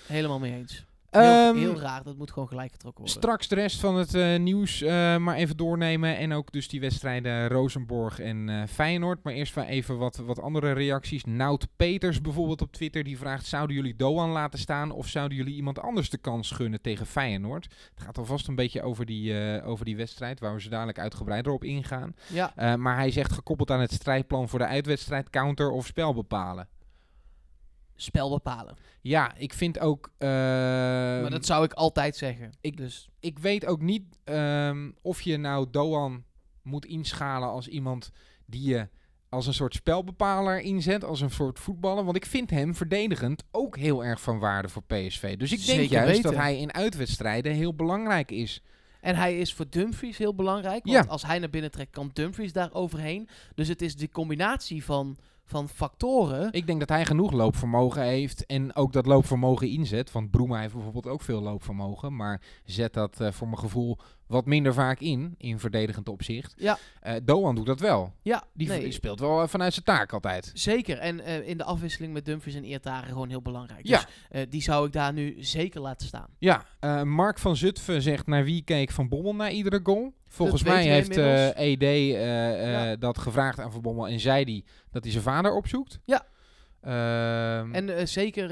Helemaal mee eens. Heel, Ehm, heel raar, dat moet gewoon gelijk getrokken worden. Straks de rest van het eh, nieuws eh, maar even doornemen. En ook dus die wedstrijden Rosenborg en eh, Feyenoord. Maar eerst wel even wat, wat andere reacties. Nout Peters bijvoorbeeld op Twitter. Die vraagt, zouden jullie Doan laten staan? Of zouden jullie iemand anders de kans gunnen tegen Feyenoord? Het gaat alvast een beetje over die, eh, over die wedstrijd. Waar we zo dadelijk uitgebreider op ingaan. Ja, Eh, maar hij zegt gekoppeld aan het strijdplan voor de uitwedstrijd. Counter of spel bepalen. Spel bepalen. Ja, ik vind ook... eh, maar dat zou ik altijd zeggen. ik- dus ik weet ook niet ehm, of je nou Doan moet inschalen als iemand die je als een soort spelbepaler inzet, als een soort voetballer. Want ik vind hem verdedigend ook heel erg van waarde voor PSV. Dus ik denk Zeker juist weten. dat hij in uitwedstrijden heel belangrijk is. En hij is voor Dumfries heel belangrijk. Want Ja. als hij naar binnen trekt, kan Dumfries daar overheen. Dus het is de combinatie van, van factoren. Ik denk dat hij genoeg loopvermogen heeft en ook dat loopvermogen inzet. Want Broema heeft bijvoorbeeld ook veel loopvermogen, maar zet dat eh, voor mijn gevoel wat minder vaak in, in verdedigend opzicht. Ja. Eh, Doan doet dat wel. Ja, Die, nee, die speelt wel eh, vanuit zijn taak altijd. zeker. En eh, in de afwisseling met Dumfries en Eertaren gewoon heel belangrijk. Ja. Dus die zou ik daar nu zeker laten staan. Ja, Mark van Zutphen zegt naar wie keek Van Bommel na iedere goal. Volgens mij heeft. ED Ja. dat gevraagd aan Van Bommel en zei hij dat hij zijn vader opzoekt. Ja. Ehm, En zeker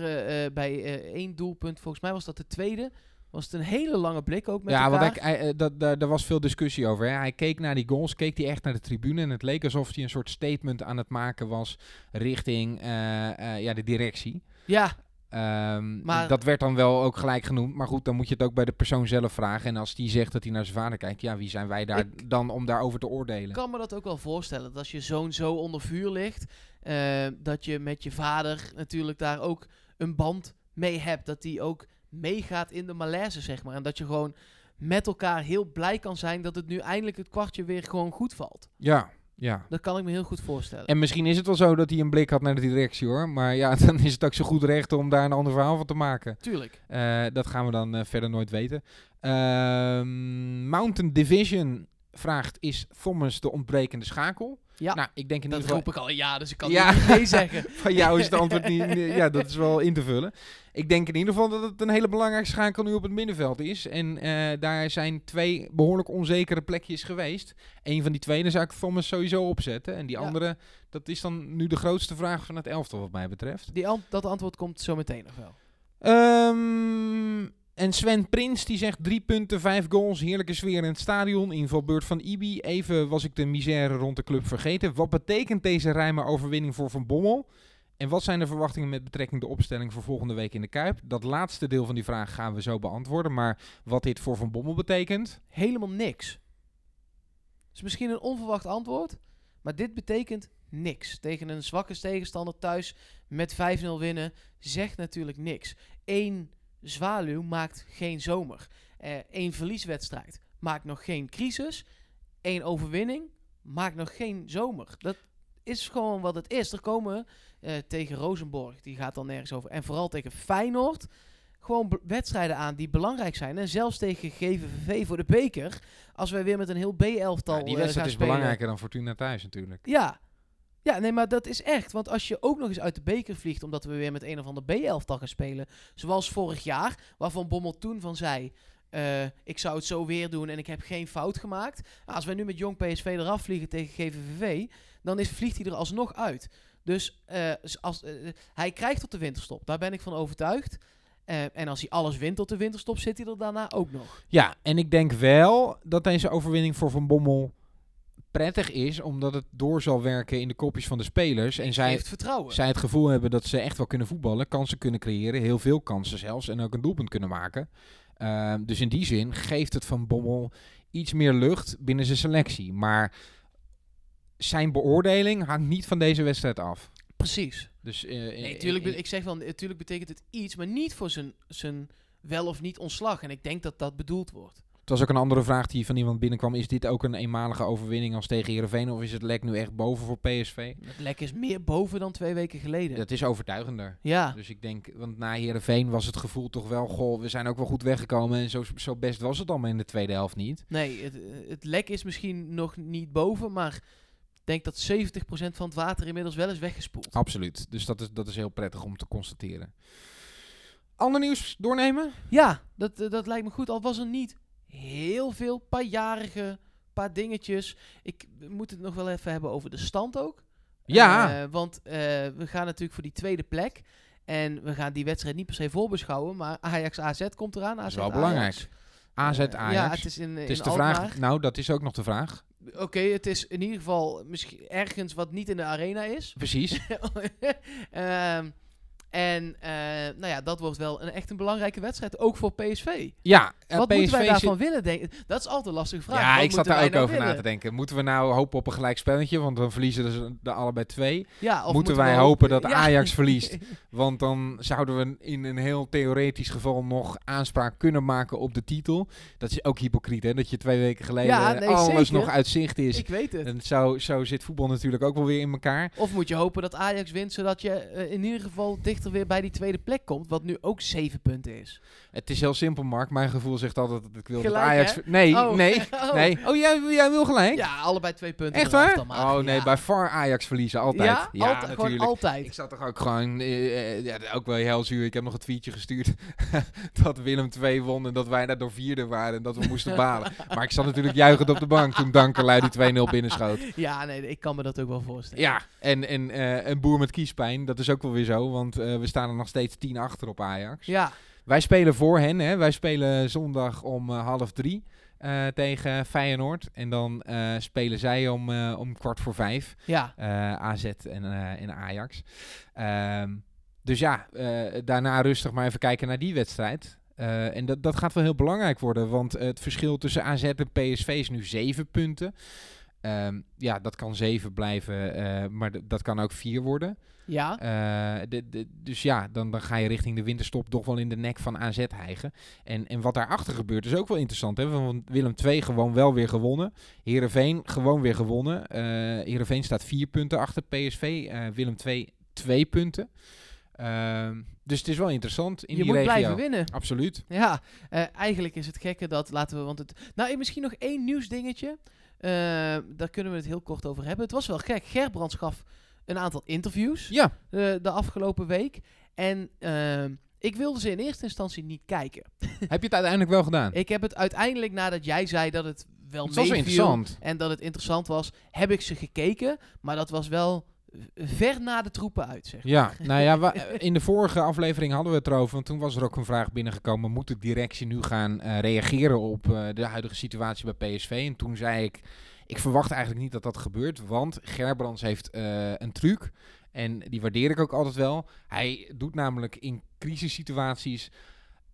bij één doelpunt, volgens mij was dat de tweede, was het een hele lange blik ook met ja, elkaar. want hij, hij, eh, dat, daar, daar was veel discussie over. Hè. Hij keek naar die goals, keek hij echt naar de tribune. En het leek alsof hij een soort statement aan het maken was richting eh, eh, ja, de directie. Ja, Ehm, Maar- dat werd dan wel ook gelijk genoemd. Maar goed, dan moet je het ook bij de persoon zelf vragen. En als die zegt dat hij naar zijn vader kijkt, ja, wie zijn wij daar dan om daarover te oordelen? Ik kan me dat ook wel voorstellen. Dat als je zoon zo onder vuur ligt, eh, dat je met je vader natuurlijk daar ook een band mee hebt. Dat die ook meegaat in de malaise, zeg maar. En dat je gewoon met elkaar heel blij kan zijn dat het nu eindelijk het kwartje weer gewoon goed valt. Ja, ja. Dat kan ik me heel goed voorstellen. En misschien is het wel zo dat hij een blik had naar de directie hoor. Maar ja, dan is het ook zo goed recht om daar een ander verhaal van te maken. Tuurlijk. Eh, dat gaan we dan eh, verder nooit weten. Ehm, Mountain Division vraagt: Is Thomas de ontbrekende schakel? Ja, Nou, ik denk in dat ieder roep geval. ik al ja, dus ik kan Ja. niet nee zeggen. Van jou is het antwoord niet. Ja, dat is wel in te vullen. Ik denk in ieder geval dat het een hele belangrijke schakel nu op het middenveld is. En eh, daar zijn twee behoorlijk onzekere plekjes geweest. Eén van die twee, zou ik Thomas sowieso opzetten. En die Ja. andere, dat is dan nu de grootste vraag van het elftal, wat mij betreft. Die dat antwoord komt zo meteen nog wel. Ehm, en Sven Prins die zegt drie punten, vijf goals, heerlijke sfeer in het stadion, invalbeurt van Ibi. Even was ik de misère rond de club vergeten. Wat betekent deze ruime overwinning voor Van Bommel? En wat zijn de verwachtingen met betrekking de opstelling voor volgende week in de Kuip? Dat laatste deel van die vraag gaan we zo beantwoorden. Maar wat dit voor Van Bommel betekent? Helemaal niks. is misschien een onverwacht antwoord, maar dit betekent niks. Tegen een zwakke tegenstander thuis met 5-0 winnen zegt natuurlijk niks. Eén zwaluw maakt geen zomer. Eén verlieswedstrijd maakt nog geen crisis. Eén overwinning maakt nog geen zomer. Dat is gewoon wat het is. Er komen eh, tegen Rosenborg, die gaat dan nergens over. En vooral tegen Feyenoord gewoon wedstrijden aan die belangrijk zijn. En zelfs tegen GVVV voor de beker. Als wij weer met een heel B-elftal Ja, die eh, wedstrijd gaan is spelen. belangrijker dan Fortuna thuis natuurlijk. Ja. Ja, nee, maar dat is echt. Want als je ook nog eens uit de beker vliegt... omdat we weer met een of ander B-elftal gaan spelen... zoals vorig jaar, waarvan Bommel toen van zei... eh, ik zou het zo weer doen en ik heb geen fout gemaakt. Nou, als wij nu met Jong PSV eraf vliegen tegen GVVV... dan is, vliegt hij er alsnog uit. Dus eh, als, eh, hij krijgt tot de winterstop. Daar ben ik van overtuigd. En als hij alles wint tot de winterstop... zit hij er daarna ook nog. Ja, en ik denk wel dat deze overwinning voor Van Bommel prettig is, omdat het door zal werken in de kopjes van de spelers. En zij, heeft vertrouwen. zij het gevoel hebben dat ze echt wel kunnen voetballen, kansen kunnen creëren, heel veel kansen zelfs, en ook een doelpunt kunnen maken. Ehm, dus in die zin geeft het Van Bommel iets meer lucht binnen zijn selectie. Maar zijn beoordeling hangt niet van deze wedstrijd af. Precies. Dus, eh, Nee, eh, tuurlijk, eh, ik zeg wel, natuurlijk betekent het iets, maar niet voor zijn, zijn wel of niet ontslag. En ik denk dat dat bedoeld wordt. Het was ook een andere vraag die van iemand binnenkwam. Is dit ook een eenmalige overwinning als tegen Heerenveen? Of is het lek nu echt boven voor PSV? Het lek is meer boven dan twee weken geleden. Dat is overtuigender. Ja, Dus ik denk, want na Heerenveen was het gevoel toch wel... Goh, we zijn ook wel goed weggekomen. En zo, zo best was het allemaal in de tweede helft niet. nee, het, het lek is misschien nog niet boven, maar ik denk dat 70% van het water inmiddels wel is weggespoeld. Absoluut. Dus dat is, dat is heel prettig om te constateren. Ander nieuws doornemen? Ja, dat, eh, dat lijkt me goed. Al was er niet heel veel, paar jarige, paar dingetjes. Ik moet het nog wel even hebben over de stand ook. Ja. Eh, want eh, we gaan natuurlijk voor die tweede plek. En we gaan die wedstrijd niet per se voorbeschouwen. Maar Ajax AZ komt eraan. AZ Dat is wel belangrijk. AZ Eh, Ajax. Ja, het is in, Het in is de Alkmaar. vraag. Nou, dat is ook nog de vraag. Oké, het is in ieder geval misschien ergens wat niet in de arena is. Precies. Ehm, en eh, nou ja, dat wordt wel een echt een belangrijke wedstrijd. Ook voor PSV. Ja, Wat PSV moeten wij daarvan willen, denk Dat is altijd een lastige vraag. Ja, Wat ik zat daar ook nou over na te denken. Moeten we nou hopen op een gelijk spelletje? Want dan verliezen ze de allebei twee. Ja, of Moeten wij hopen dat Ja. Ajax verliest? Want dan zouden we in een heel theoretisch geval nog aanspraak kunnen maken op de titel. Dat is ook hypocriet, hè? Dat je twee weken geleden Ja, nee, alles zeker. nog uit zicht is. Ik weet het. En zo, zo zit voetbal natuurlijk ook wel weer in elkaar. Of moet je hopen dat Ajax wint, zodat je eh, in ieder geval dichter weer bij die tweede plek komt. Wat nu ook zeven punten is. Het is heel simpel, Mark. Mijn gevoel zegt altijd dat ik wil Gelijk, dat Ajax... hè? Nee, Oh. nee, Oh. nee. Oh, jij, jij wil gelijk? Ja, allebei twee punten. Echt waar? dan. Oh nee, Ja. bij far Ajax verliezen, altijd. Ja, altijd, gewoon natuurlijk. altijd. Ik zat toch ook gewoon, eh, eh, ja, ook wel heel zuur. Ik heb nog een tweetje gestuurd dat Willem 2 won en dat wij daardoor vierde waren en dat we moesten balen. Maar ik zat natuurlijk juichend op de bank toen Dankelui die 2-0 binnenschoot. Ja, nee, ik kan me dat ook wel voorstellen. Ja, en, en eh, een boer met kiespijn, dat is ook wel weer zo, want we staan er nog steeds 10 achter op Ajax. Ja, Wij spelen voor hen, hè. wij spelen zondag om eh, half drie. eh, tegen Feyenoord. En dan eh, spelen zij om, eh, om kwart voor vijf. ja. eh, AZ en, eh, en Ajax. Ehm, dus ja, eh, daarna rustig maar even kijken naar die wedstrijd. Eh, en dat, dat gaat wel heel belangrijk worden, want het verschil tussen AZ en PSV is nu zeven punten. Ehm, ja, dat kan zeven blijven, eh, maar dat kan ook vier worden. Ja, Eh, de, de, dus ja, dan, dan ga je richting de winterstop toch wel in de nek van AZ hijgen. En, en wat daarachter gebeurt is ook wel interessant. Hè? Want Willem II gewoon wel weer gewonnen. Heerenveen gewoon weer gewonnen. Eh Heerenveen staat vier punten achter PSV. Willem II twee punten. Ehm, dus het is wel interessant in je die moet regio. blijven winnen. Absoluut. Ja, eigenlijk is het gekke dat, laten we, want het... Nou, misschien nog één nieuwsdingetje. Eh, daar kunnen we het heel kort over hebben. Het was wel gek. Gerbrands gaf een aantal interviews Ja, eh, de afgelopen week. En ehm, ik wilde ze in eerste instantie niet kijken. heb je het uiteindelijk wel gedaan? Ik heb het uiteindelijk, nadat jij zei dat het wel het was interessant. en dat het interessant was, heb ik ze gekeken. Maar dat was wel ver na de troepen uit, zeg Ja, nou ja, in de vorige aflevering hadden we het erover. Want toen was er ook een vraag binnengekomen. Moet de directie nu gaan eh, reageren op eh, de huidige situatie bij PSV? En toen zei ik, ik verwacht eigenlijk niet dat dat gebeurt. Want Gerbrands heeft eh, een truc. En die waardeer ik ook altijd wel. Hij doet namelijk in crisissituaties...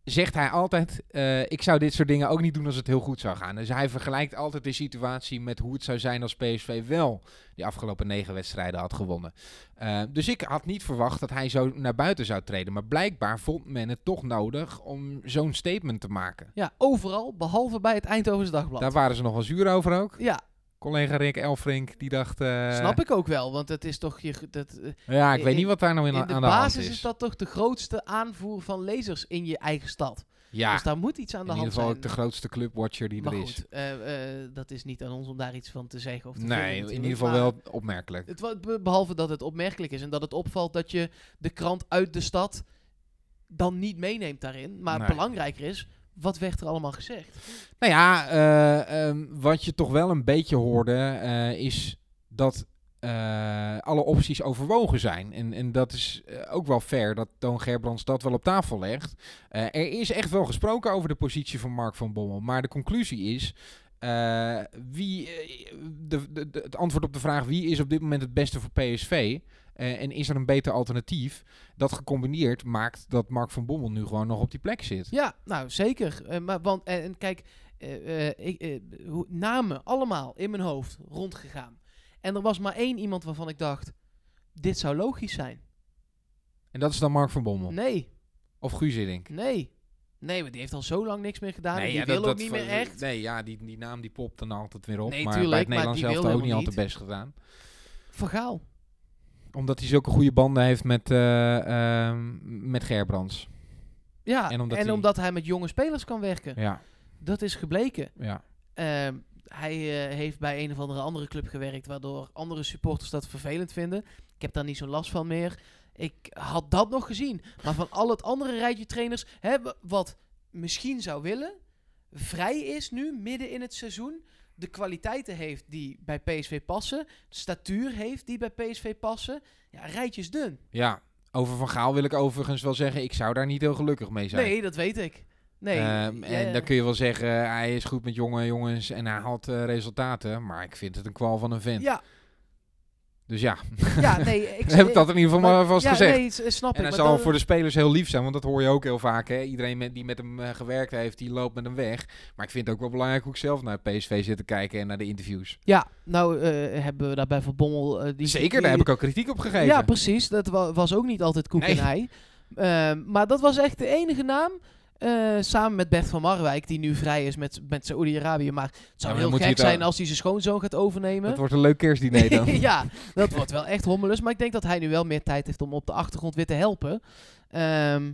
Zegt hij altijd, eh, ik zou dit soort dingen ook niet doen als het heel goed zou gaan. Dus hij vergelijkt altijd de situatie met hoe het zou zijn als PSV wel die afgelopen negen wedstrijden had gewonnen. Uh, dus ik had niet verwacht dat hij zo naar buiten zou treden. Maar blijkbaar vond men het toch nodig om zo'n statement te maken. Ja, overal, behalve bij het Eindhoven's Dagblad. Daar waren ze nog wel zuur over ook. Ja, Collega Rick Elfrink, die dacht... Uh, snap ik ook wel, want het is toch... Je, dat, uh, ja, ik in, weet niet wat daar nou in, in de aan de hand basis is. is dat toch de grootste aanvoer van lezers in je eigen stad. Ja, Dus daar moet iets aan de in hand ieder geval zijn. ook de grootste clubwatcher die maar er goed, is. uh, uh, dat is niet aan ons om daar iets van te zeggen of te Nee, in ieder geval wel opmerkelijk. Het, behalve dat het opmerkelijk is en dat het opvalt dat je de krant uit de stad dan niet meeneemt daarin. Maar Nee. belangrijker is, wat werd er allemaal gezegd? Nou ja, uh, um, wat je toch wel een beetje hoorde, uh, is dat uh, alle opties overwogen zijn. En, en dat is ook wel fair dat Toon Gerbrands dat wel op tafel legt. er is echt wel gesproken over de positie van Mark van Bommel. Maar de conclusie is. Wie, de, het antwoord op de vraag wie is op dit moment het beste voor PSV uh, en is er een beter alternatief, dat gecombineerd maakt dat Mark van Bommel nu gewoon nog op die plek zit. Ja, nou zeker. Uh, maar, want, en, en kijk, ik, namen allemaal in mijn hoofd rondgegaan. En er was maar één iemand waarvan ik dacht, dit zou logisch zijn. En dat is dan Mark van Bommel? Nee. Of Guus Hiddink? Nee. Nee, maar die heeft al zo lang niks meer gedaan. en die ja, wil dat- ook dat niet meer echt. Nee, ja, die, die naam die popt dan altijd weer op. Nee, maar bij tuurlijk, het maar Nederlands zelf ook niet altijd best gedaan. Van Gaal. Omdat hij zulke goede banden heeft met, eh, ehm, met Gerbrands. Ja, En en omdat omdat, hij- hij met jonge spelers kan werken. Ja, Dat is gebleken. ja. Ehm, hij eh, heeft bij een of andere andere club gewerkt, waardoor andere supporters dat vervelend vinden. Ik heb daar niet zo'n last van meer. Ik had dat nog gezien. Maar van al het andere rijtje trainers hebben wat misschien zou willen, vrij is nu, midden in het seizoen. De kwaliteiten heeft die bij PSV passen. De statuur heeft die bij PSV passen. Ja, rijtjes dun. ja, over Van Gaal wil ik overigens wel zeggen, ik zou daar niet heel gelukkig mee zijn. Nee, dat weet ik. Nee. Ehm, en ja. dan kun je wel zeggen, hij is goed met jonge jongens en hij haalt eh, resultaten. Maar ik vind het een kwal van een vent. Ja, Dus ja, ja, nee. Ik, heb ik dat in ieder geval maar vast ja, gezegd. Nee, snap En maar zal dat- voor de spelers heel lief zijn, want dat hoor je ook heel vaak. Hè? Iedereen met, die met hem eh, gewerkt heeft, die loopt met hem weg. Maar ik vind het ook wel belangrijk hoe ik zelf naar PSV zit te kijken en naar de interviews. Ja, nou eh, hebben we daarbij Van Bommel... eh, die, Zeker, die- daar heb ik ook kritiek op gegeven. Ja, precies. Dat wa- was ook niet altijd koek Nee. en ei. Ehm, maar dat was echt de enige naam. Eh, samen met Bert van Marwijk, die nu vrij is met, met Saoedi-Arabië. Maar het zou maar heel gek zijn als hij zijn schoonzoon gaat overnemen. Dat wordt een leuk kerstdiner dan. ja, dat wordt wel echt hommelus. Maar ik denk dat hij nu wel meer tijd heeft om op de achtergrond weer te helpen. Ehm,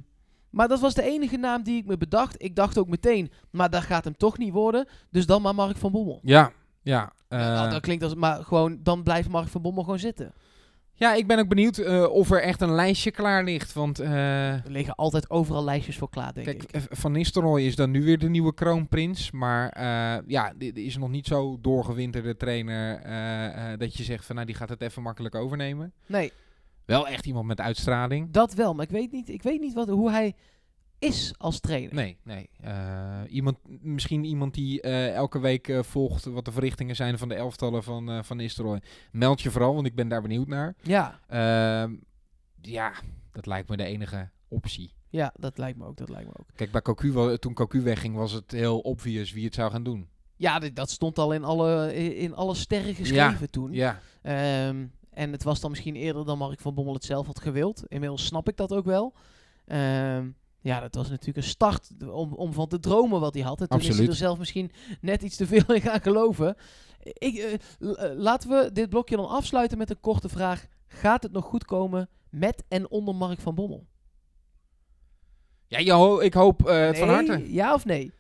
maar dat was de enige naam die ik me bedacht. Ik dacht ook meteen, maar dat gaat hem toch niet worden. Dus dan maar Mark van Bommel. Ja, ja. eh, nou, dat klinkt als, maar gewoon, dan blijft Mark van Bommel gewoon zitten. Ja, ik ben ook benieuwd eh, of er echt een lijstje klaar ligt. Want eh, Er liggen altijd overal lijstjes voor klaar, denk kijk, ik. eh, Van Nistelrooy is dan nu weer de nieuwe kroonprins. Maar eh, ja, dit is nog niet zo doorgewinterde trainer dat je zegt van nou die gaat het even makkelijk overnemen. Nee, Wel echt iemand met uitstraling. dat wel. Maar ik weet niet, ik weet niet wat, hoe hij is als trainer. Nee, nee. Eh, iemand, misschien iemand die eh, elke week eh, volgt wat de verrichtingen zijn van de elftallen van, van Nistelrooy. Meld je vooral, want ik ben daar benieuwd naar. Ja, Ehm, ja, dat lijkt me de enige optie. ja, dat lijkt me ook. Dat lijkt me ook. Kijk, bij Cocu, toen Cocu wegging, was het heel obvious wie het zou gaan doen. Ja, dat stond al in alle, in alle sterren geschreven toen. Ja, Ehm, en het was dan misschien eerder dan Mark van Bommel het zelf had gewild. Inmiddels snap ik dat ook wel. Ehm, ja, dat was natuurlijk een start om, om van te dromen wat hij had. En toen is hij er zelf misschien net iets te veel in gaan geloven. Ik, eh, eh, laten we dit blokje dan afsluiten met een korte vraag. Gaat het nog goed komen met en onder Mark van Bommel? ja ik hoop eh, het van Nee? harte. Ja of nee?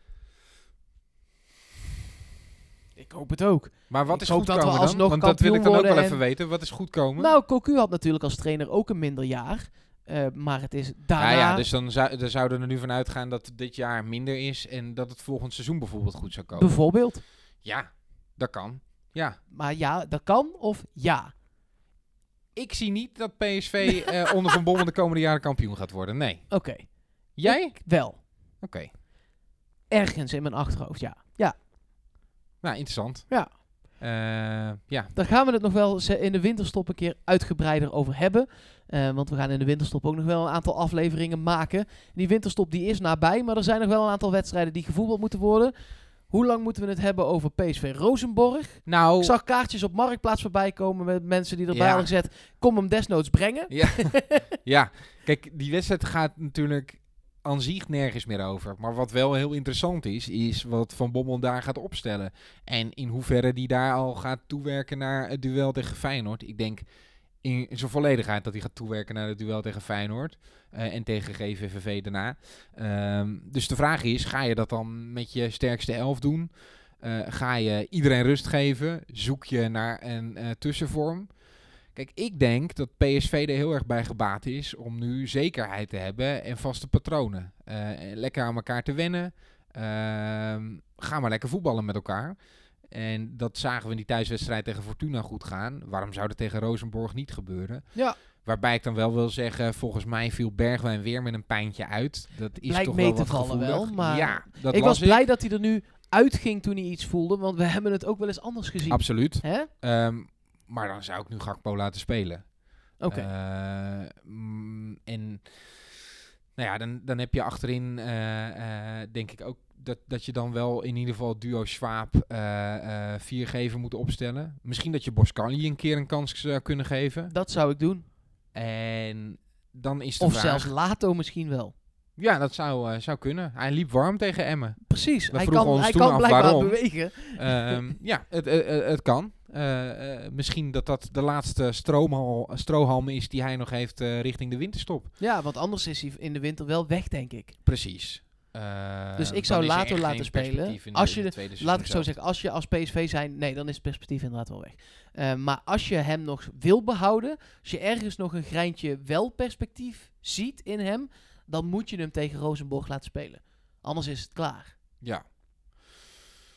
Ik hoop het ook. Maar wat Ik is hoop goed dat we komen dan? alsnog Want dat wil ik dan ook wel even en- weten. Wat is goed komen? Nou, Cocu had natuurlijk als trainer ook een minder jaar. Eh, maar het is daarna... Ah ja, dus dan, zou, dan zouden we er nu van uitgaan dat dit jaar minder is en dat het volgend seizoen bijvoorbeeld goed zou komen. Bijvoorbeeld. ja, dat kan. Ja. Maar ja, dat kan of ja. Ik zie niet dat PSV eh, onder Van Bommel de komende jaren kampioen gaat worden. Nee. Oké. Jij? Ik wel. Oké. Ergens in mijn achterhoofd, ja. Ja, Nou, interessant. Ja. Eh, ja. daar gaan we het nog wel in de winterstop een keer uitgebreider over hebben. Eh, want we gaan in de winterstop ook nog wel een aantal afleveringen maken. Die winterstop die is nabij, maar er zijn nog wel een aantal wedstrijden die gevoetbald moeten worden. Hoe lang moeten we het hebben over PSV Rosenborg? Nou, Ik zag kaartjes op Marktplaats voorbij komen met mensen die erbij Ja. hadden gezet. Kom hem desnoods brengen. Ja. ja, kijk, die wedstrijd gaat natuurlijk aan nergens meer over. Maar wat wel heel interessant is, is wat Van Bommel daar gaat opstellen. En in hoeverre die daar al gaat toewerken naar het duel tegen Feyenoord. Ik denk in zijn volledigheid dat hij gaat toewerken naar het duel tegen Feyenoord. eh, en tegen GVVV daarna. Ehm, dus de vraag is, ga je dat dan met je sterkste elf doen? Eh, ga je iedereen rust geven? Zoek je naar een eh, tussenvorm? Kijk, ik denk dat PSV er heel erg bij gebaat is om nu zekerheid te hebben en vaste patronen. Eh, lekker aan elkaar te wennen. Ehm, ga maar lekker voetballen met elkaar. En dat zagen we in die thuiswedstrijd tegen Fortuna goed gaan. Waarom zou dat tegen Rosenborg niet gebeuren? Ja. Waarbij ik dan wel wil zeggen, volgens mij viel Bergwijn weer met een pijntje uit. Dat is toch mee wel te wat vallen gevoelig. wel, maar ja, dat ik was blij dat hij er nu uitging toen hij iets voelde. Want we hebben het ook wel eens anders gezien. Absoluut. Hè? Maar dan zou ik nu Gakpo laten spelen. Oké. Eh, mm, en nou ja, dan, dan heb je achterin, eh, eh, denk ik ook, dat, dat je dan wel in ieder geval duo eh viergever moet opstellen. Misschien dat je Boscali een keer een kans zou kunnen geven. dat zou ik doen. En dan is de Of vraag... zelfs Lato misschien wel. Ja, dat zou, zou kunnen. Hij liep warm tegen Emmen. Precies. We Hij kan, ons hij toen kan af blijkbaar waarom. bewegen. Ehm, ja, het, het kan. Eh, eh, misschien dat dat de laatste stroomhal, strohalm is die hij nog heeft eh, richting de winterstop. Ja, want anders is hij in de winter wel weg, denk ik. Precies. Dus ik zou er echt laten spelen. Als je de- Laat ik zo zelf. zeggen, als je als PSV zijn, nee, dan is het perspectief inderdaad wel weg. Maar als je hem nog wil behouden, als je ergens nog een greintje wel perspectief ziet in hem, dan moet je hem tegen Rosenborg laten spelen. Anders is het klaar. Ja.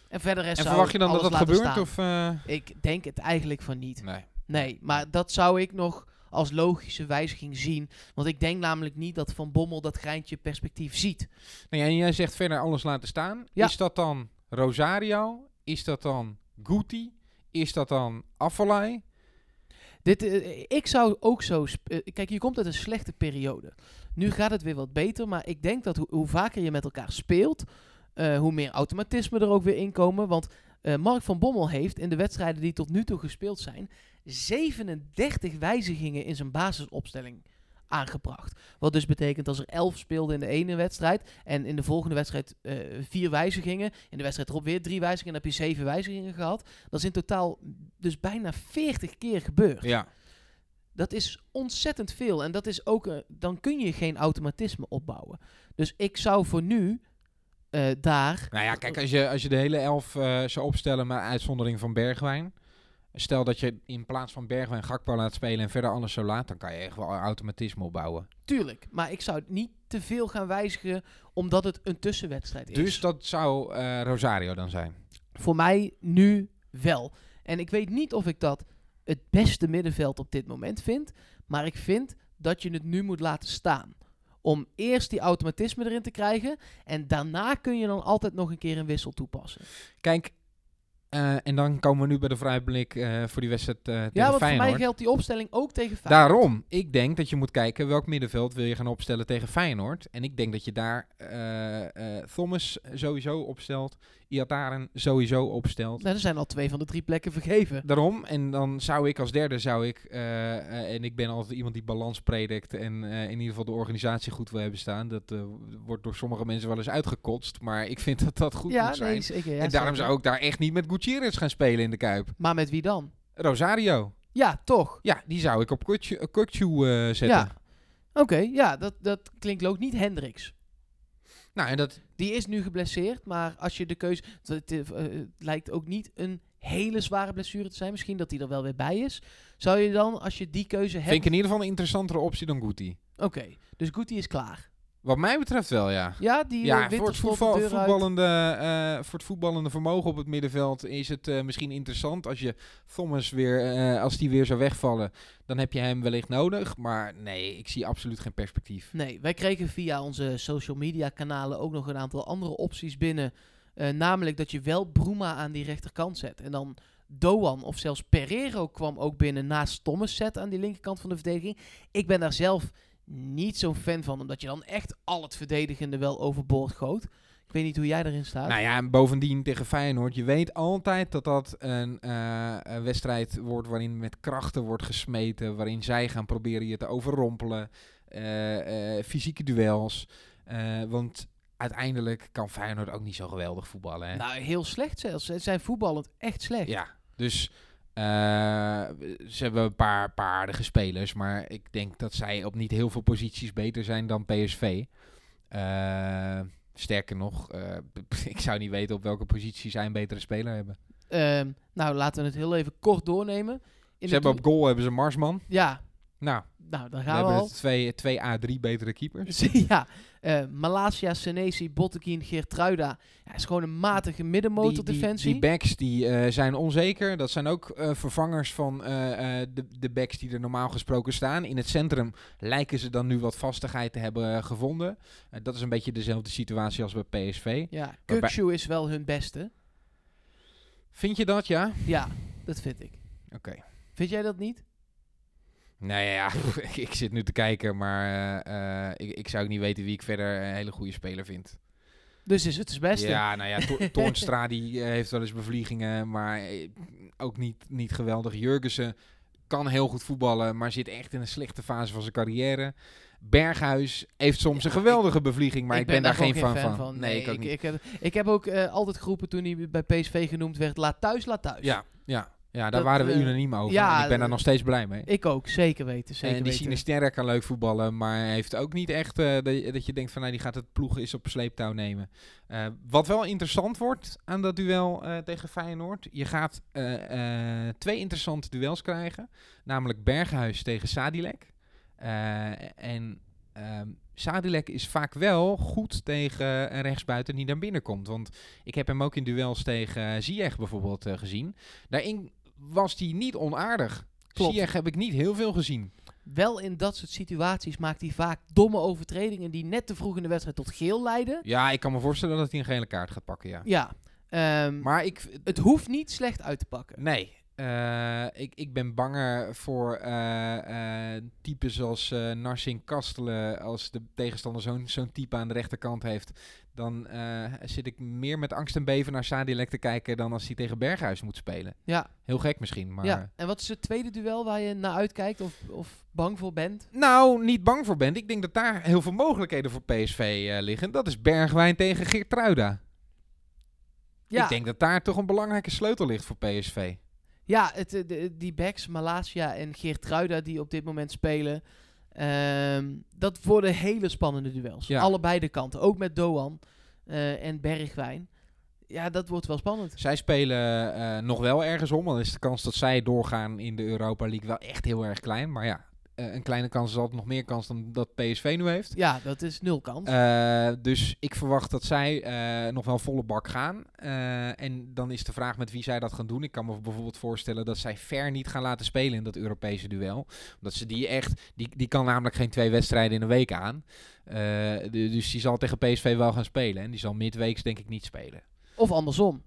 En verder En verwacht je dan dat dat gebeurt? staan. Of, eh, Ik denk het eigenlijk van niet. nee. Nee, maar dat zou ik nog als logische wijziging zien. Want ik denk namelijk niet dat Van Bommel dat greintje perspectief ziet. Nee, en jij zegt verder alles laten staan. Ja. Is dat dan Rosario? Is dat dan Guti? Is dat dan Affolai? Dit, eh, ik zou ook zo... eh, kijk, je komt uit een slechte periode. Nu gaat het weer wat beter, maar ik denk dat hoe vaker je met elkaar speelt, eh, hoe meer automatisme er ook weer in komen. Want eh, Mark van Bommel heeft in de wedstrijden die tot nu toe gespeeld zijn, 37 wijzigingen in zijn basisopstelling aangebracht. Wat dus betekent als er 11 speelden in de ene wedstrijd en in de volgende wedstrijd eh, vier wijzigingen, in de wedstrijd erop weer drie wijzigingen, dan heb je zeven wijzigingen gehad. Dat is in totaal dus bijna 40 keer gebeurd. Ja. Dat is ontzettend veel. En dat is ook, dan kun je geen automatisme opbouwen. Dus ik zou voor nu eh, daar. Nou ja, kijk, als je, als je de hele elf eh, zou opstellen met uitzondering van Bergwijn. Stel dat je in plaats van Bergwijn Gakpo laat spelen en verder alles zo laat, dan kan je echt wel automatisme opbouwen. Tuurlijk. Maar ik zou het niet te veel gaan wijzigen, omdat het een tussenwedstrijd is. Dus dat zou eh, Rosario dan zijn. Voor mij nu wel. En ik weet niet of ik dat het beste middenveld op dit moment vind. Maar ik vind dat je het nu moet laten staan. Om eerst die automatisme erin te krijgen. En daarna kun je dan altijd nog een keer een wissel toepassen. Kijk, eh, en dan komen we nu bij de vrijblik eh, voor die wedstrijd eh tegen Ja, want voor mij geldt die opstelling ook tegen Feyenoord. Daarom, ik denk dat je moet kijken welk middenveld wil je gaan opstellen tegen Feyenoord. En ik denk dat je daar Thomas sowieso opstelt, Iataren sowieso opstelt. Nou, er zijn al twee van de drie plekken vergeven. Daarom, en dan zou ik als derde, zou ik, en ik ben altijd iemand die balans predikt en in ieder geval de organisatie goed wil hebben staan. Dat wordt door sommige mensen wel eens uitgekotst, maar ik vind dat dat goed ja, moet zijn. nee, zeker. Ja, en daarom zeker. zou ik daar echt niet met Gutierrez gaan spelen in de Kuip. Maar met wie dan? Rosario. Ja, toch. Ja, die zou ik op Kukcu eh zetten. Ja. Oké, ja, dat, dat klinkt ook niet Hendricks. Nou, en dat, Die is nu geblesseerd, maar als je de keuze... Het, eh, eh, het lijkt ook niet een hele zware blessure te zijn. Misschien dat hij er wel weer bij is. Zou je dan, als je die keuze hebt... vind ik in ieder geval een interessantere optie dan Guti. Oké, dus Guti is klaar. Wat mij betreft wel, ja. Ja, die Ja, eh, voor het, de voetballende, eh, voor het voetballende vermogen op het middenveld is het eh, misschien interessant. Als je Thomas weer, als die weer zou wegvallen, dan heb je hem wellicht nodig. Maar nee, ik zie absoluut geen perspectief. Nee, wij kregen via onze social media kanalen ook nog een aantal andere opties binnen. Namelijk dat je wel Bruma aan die rechterkant zet. En dan Doan of zelfs Pereiro kwam ook binnen naast Thomas zet aan die linkerkant van de verdediging. Ik ben daar zelf niet zo'n fan van, omdat je dan echt al het verdedigende wel overboord gooit. Ik weet niet hoe jij erin staat. Nou ja, en bovendien tegen Feyenoord. Je weet altijd dat dat een, eh, een wedstrijd wordt waarin met krachten wordt gesmeten. Waarin zij gaan proberen je te overrompelen. eh, eh, fysieke duels. Want uiteindelijk kan Feyenoord ook niet zo geweldig voetballen. Hè? Nou, heel slecht zelfs. Ze zijn voetballend echt slecht. Ja, dus ze hebben een paar, paar aardige spelers. Maar ik denk dat zij op niet heel veel posities beter zijn dan PSV. Eh, sterker nog, eh, ik zou niet weten op welke positie zij een betere speler hebben. Ehm, nou, laten we het heel even kort doornemen. In ze hebben op goal hebben ze Marsman. Ja, Nou, nou, dan we gaan we, hebben al. twee, twee A3 betere keepers. ja, eh Malasia, Senesi, Bottekin, Geertruida. Ja, is gewoon een matige middenmotor Die, die, defensie. die backs die eh, zijn onzeker. Dat zijn ook eh, vervangers van de, de backs die er normaal gesproken staan. In het centrum lijken ze dan nu wat vastigheid te hebben gevonden. Dat is een beetje dezelfde situatie als bij PSV. ja, Kukçu is wel hun beste. Vind je dat, ja? Ja, dat vind ik. Oké. Vind jij dat niet? Nou ja, ik zit nu te kijken, maar eh, eh, ik, ik zou ook niet weten wie ik verder een hele goede speler vind. Dus is het het beste. Ja, nou ja, To- Toornstra die eh, heeft wel eens bevliegingen, maar ook niet, niet geweldig. Jurgensen kan heel goed voetballen, maar zit echt in een slechte fase van zijn carrière. Berghuis heeft soms een geweldige bevlieging, maar ik, ben, daar geen fan, van. Nee, ik ook ik, niet. ik, heb, ik heb ook altijd geroepen toen hij bij PSV genoemd werd, laat thuis, laat thuis. Ja, ja, ja, daar Dat, waren we eh, unaniem over. ja, en ik ben daar eh, nog steeds blij mee. Ik ook, zeker weten. Zeker en die. Sinisterra kan leuk voetballen, maar heeft ook niet echt eh, dat, je, denkt van nou, die gaat het ploegen is op sleeptouw nemen. Wat wel interessant wordt aan dat duel tegen Feyenoord, je gaat twee interessante duels krijgen, namelijk Berghuis tegen Sadilek. En ehm Sadilek is vaak wel goed tegen een rechtsbuiten die naar binnen komt. Want ik heb hem ook in duels tegen uh, Ziyech bijvoorbeeld gezien. Daarin was hij niet onaardig. Klopt. Ziyech heb ik niet heel veel gezien. Wel in dat soort situaties maakt hij vaak domme overtredingen die net te vroeg in de wedstrijd tot geel leiden. Ja, ik kan me voorstellen dat hij een gele kaart gaat pakken, ja. Ja, ehm, Maar ik... het hoeft niet slecht uit te pakken. Nee. Eh, ik, ik ben banger voor eh, eh, types als eh Narsing Kastelen. Als de tegenstander zo'n zo'n type aan de rechterkant heeft. Dan zit ik meer met angst en beven naar Sadilek te kijken dan als hij tegen Berghuis moet spelen. Ja, Heel gek misschien, maar... ja. En wat is het tweede duel waar je naar uitkijkt of, of bang voor bent? Nou, niet bang voor bent. Ik denk dat daar heel veel mogelijkheden voor PSV liggen. Dat is Bergwijn tegen Geertruida. Ja, Ik denk dat daar toch een belangrijke sleutel ligt voor PSV. Ja het, eh, de, die backs, Malasia en Geertruida die op dit moment spelen. ehm, dat worden hele spannende duels. Ja. Allebei de kanten. Ook met Doan eh, en Bergwijn. Ja, dat wordt wel spannend. Zij spelen eh, nog wel ergens om. Dan is de kans dat zij doorgaan in de Europa League wel echt heel erg klein. Maar ja, eh, een kleine kans is altijd nog meer kans dan dat PSV nu heeft. Ja, dat is nul kans. Eh, dus ik verwacht dat zij eh, nog wel volle bak gaan. En dan is de vraag met wie zij dat gaan doen. Ik kan me bijvoorbeeld voorstellen dat zij Ver niet gaan laten spelen in dat Europese duel. Omdat ze die echt... Die, die kan namelijk geen twee wedstrijden in een week aan. Dus die zal tegen PSV wel gaan spelen. En die zal midweeks denk ik niet spelen. of andersom.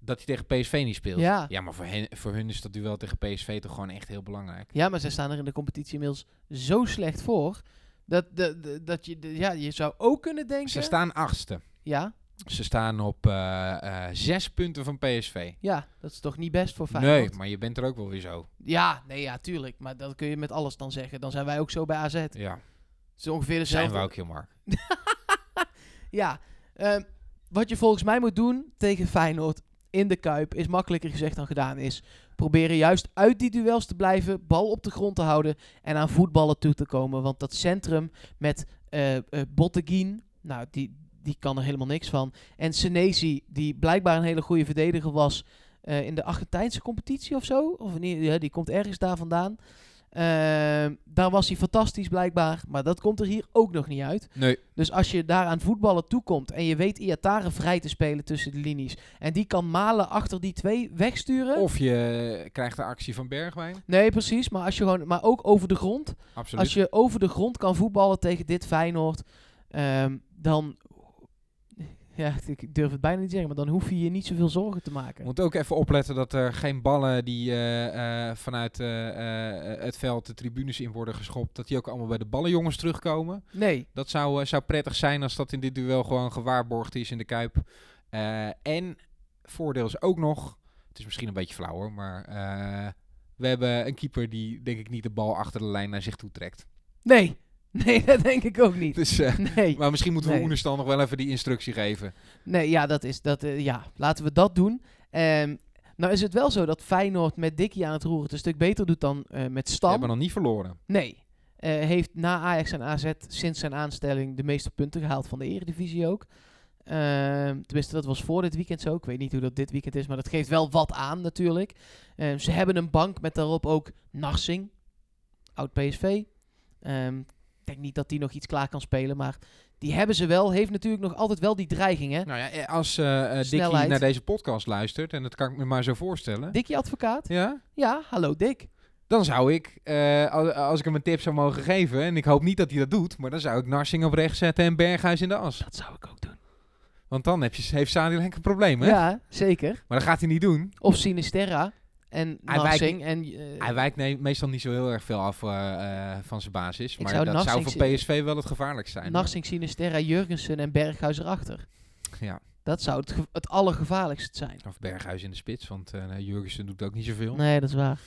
Dat hij tegen PSV niet speelt. Ja. maar voor hen, voor hun is dat duel tegen PSV toch gewoon echt heel belangrijk. Ja, maar zij staan er in de competitie inmiddels zo slecht voor. Dat, de, de- dat je, de- ja, je zou ook kunnen denken. Ze staan achtste. ja, Ze staan op eh, eh, zes punten van PSV. ja, dat is toch niet best voor Feyenoord? Nee, maar je bent er ook wel weer zo. Ja, nee, ja, tuurlijk. Maar dat kun je met alles dan zeggen. Dan zijn wij ook zo bij AZ. Het Ja, is ongeveer zijn dezelfde. we ook heel Mark. Ja, ehm, wat je volgens mij moet doen tegen Feyenoord in de Kuip is makkelijker gezegd dan gedaan is. Proberen juist uit die duels te blijven, bal op de grond te houden en aan voetballen toe te komen. Want dat centrum met eh eh, Botteguin, nou, die, die kan er helemaal niks van. En Senesi, die blijkbaar een hele goede verdediger was eh, in de Argentijnse competitie of zo. Of niet, die komt ergens daar vandaan. Daar was hij fantastisch blijkbaar, maar dat komt er hier ook nog niet uit. Nee. Dus als je daar aan voetballen toekomt en je weet Iatare vrij te spelen tussen de linies en die kan Malen achter die twee wegsturen. Of je krijgt de actie van Bergwijn. Nee, precies. Maar als je gewoon, maar ook over de grond. Absoluut. Als je over de grond kan voetballen tegen dit Feyenoord, ehm, dan, ja, ik durf het bijna niet te zeggen, maar dan hoef je je niet zoveel zorgen te maken. moet ook even opletten dat er geen ballen die eh, eh, vanuit eh, het veld de tribunes in worden geschopt, dat die ook allemaal bij de ballenjongens terugkomen. Nee, Dat zou, zou prettig zijn als dat in dit duel gewoon gewaarborgd is in de Kuip. En voordeel is ook nog, het is misschien een beetje flauw hoor, maar we hebben een keeper die denk ik niet de bal achter de lijn naar zich toe trekt. nee, nee, dat denk ik ook niet. Dus, eh, Nee, maar misschien moeten we Nee. Nog wel even die instructie geven. nee, ja, dat is, dat, eh, ja, laten we dat doen. Ehm, nou is het wel zo dat Feyenoord met Dikkie aan het roeren het een stuk beter doet dan eh, met We Stam. hebben nog niet verloren. Nee. Heeft na Ajax en AZ sinds zijn aanstelling de meeste punten gehaald van de Eredivisie ook. Ehm, tenminste, dat was voor dit weekend zo. Ik weet niet hoe dat dit weekend is, maar dat geeft wel wat aan natuurlijk. Ehm, ze hebben een bank met daarop ook Narsing, oud PSV. Ik denk niet dat die nog iets klaar kan spelen, maar die hebben ze wel. Heeft natuurlijk nog altijd wel die dreiging, hè? Nou ja, eh, als eh eh, Dickie naar deze podcast luistert, en dat kan ik me maar zo voorstellen. Dikkie advocaat? Ja? Ja, hallo Dick. Dan zou ik, als, als ik hem een tip zou mogen geven, en ik hoop niet dat hij dat doet, maar dan zou ik Narsing op rechts zetten en Berghuis in de as. Dat zou ik ook doen. Want dan heb je, heeft Sadilek een probleem, hè? Ja, zeker. Maar dat gaat hij niet doen. Of Sinisterra en Hij wijkt. En, eh, Hij wijkt nee, meestal niet zo heel erg veel af eh, eh, van zijn basis. Maar zou dat zou voor. PSV wel het gevaarlijkst zijn. Narsing, Sinisterra, Jurgensen en Berghuis erachter. Ja. Dat zou het, het allergevaarlijkst zijn. Of Berghuis in de spits, want Jurgensen doet ook niet zoveel. Nee, dat is waar.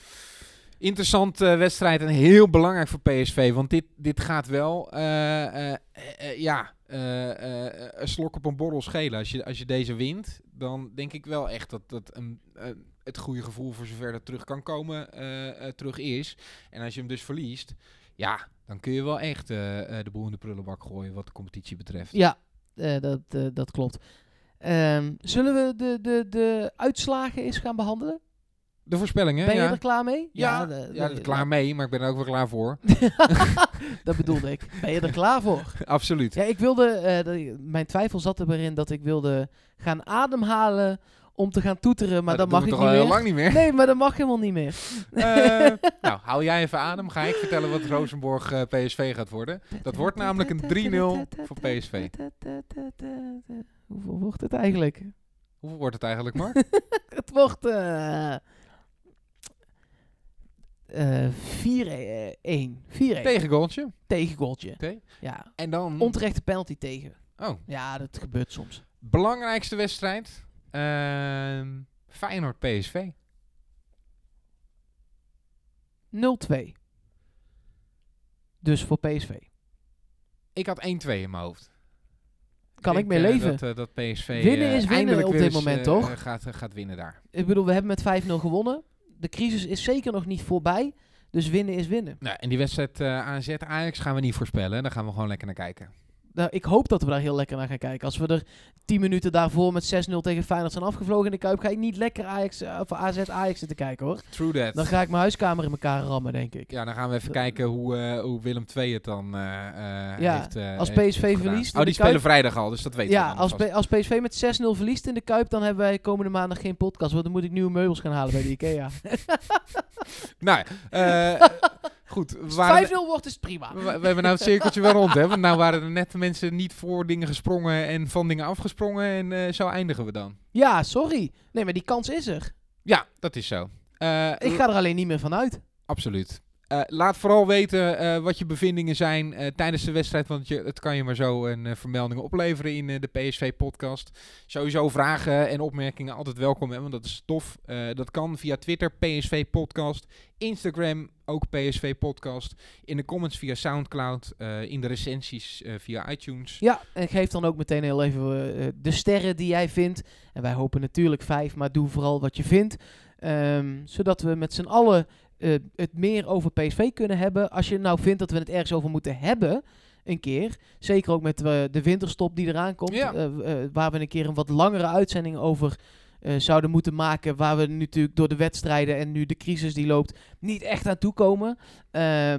Interessante wedstrijd en heel belangrijk voor PSV. Want dit, dit gaat wel, ja, een slok op een borrel schelen. Als je, als je deze wint, dan denk ik wel echt dat, dat een, een- het goede gevoel voor zover dat terug kan komen, eh, eh, terug is. En als je hem dus verliest, ja, dan kun je wel echt eh, de boel in de prullenbak gooien wat de competitie betreft. Ja, dat, dat klopt. Ehm, zullen we de, de, de uitslagen eens gaan behandelen? De voorspellingen, Ben je ja. er klaar mee? Ja, de- ja, de- klaar mee, maar ik ben er ook wel klaar voor. dat bedoelde ik. Ben je er klaar voor? Absoluut. Ja, ik wilde, mijn twijfel zat er weer in dat ik wilde gaan ademhalen om te gaan toeteren, maar dat, mag doen ik niet meer. heel lang niet meer. Nee, maar dat mag helemaal niet meer. Eh, nou, hou jij even adem. Ga ik vertellen wat Rosenborg eh, PSV gaat worden. Dat wordt namelijk een 3-0 voor PSV. Hoeveel wordt het eigenlijk? Hoeveel wordt het eigenlijk, Mark? Het wordt eh eh 4-1. 4-1. Tegengoaltje. Tegengoaltje. Oké. Ja. En dan... Onterechte penalty tegen. Oh, Ja, dat gebeurt soms. belangrijkste wedstrijd. Ehm Feyenoord PSV. 0-2. Dus voor PSV. Ik had 1-2 in mijn hoofd. Kan ik, mee eh, leven. Dat, eh, dat PSV Winnen eh, is winnen eindelijk op dit eens, moment, eh, toch? Gaat, gaat winnen daar. Ik bedoel, we hebben met 5-0 gewonnen. De crisis is zeker nog niet voorbij. Dus winnen is winnen. Nou, en die wedstrijd eh AZ Ajax gaan we niet voorspellen. Daar gaan we gewoon lekker naar kijken. Nou, ik hoop dat we daar heel lekker naar gaan kijken. Als we er 10 minuten daarvoor met 6-0 tegen Feyenoord zijn afgevlogen in de Kuip, ga ik niet lekker Ajax, eh, of AZ Ajax zitten kijken hoor. True that. Dan ga ik mijn huiskamer in elkaar rammen, denk ik. Ja, dan gaan we even kijken hoe, eh, hoe Willem II het dan eh, Ja, heeft als PSV verliest Oh, die spelen Kuip- vrijdag al, dus dat weten Ja, we als. P- als PSV met 6-0 verliest in de Kuip, dan hebben wij komende maandag geen podcast. Want dan moet ik nieuwe meubels gaan halen bij de Ikea. Nou, eh, goed. We, Als waren, het 5-0 wordt, is het prima. we, we hebben nou het cirkeltje wel rond, hè? Want nou waren er net mensen niet voor dingen gesprongen en van dingen afgesprongen. En eh, zo eindigen we dan. Ja, sorry. Nee, maar die kans is er. Ja, dat is zo. Eh, Ik ga er alleen niet meer van uit. Absoluut. Eh, laat vooral weten eh, wat je bevindingen zijn eh, tijdens de wedstrijd. Want je, het kan je maar zo een vermelding opleveren in de PSV-podcast. Sowieso vragen en opmerkingen altijd welkom, hè, want dat is tof. Dat kan via Twitter, PSV-podcast. Instagram, ook PSV-podcast. In de comments via Soundcloud. in de recensies via iTunes. Ja, en geef dan ook meteen heel even de sterren die jij vindt. En wij hopen natuurlijk vijf, maar doe vooral wat je vindt. Ehm, zodat we met z'n allen eh, het meer over PSV kunnen hebben. Als je nou vindt dat we het ergens over moeten hebben, een keer. Zeker ook met eh, de winterstop die eraan komt. Ja. eh, waar we een keer een wat langere uitzending over zouden moeten maken. Waar we nu natuurlijk door de wedstrijden en nu de crisis die loopt niet echt aan toe komen.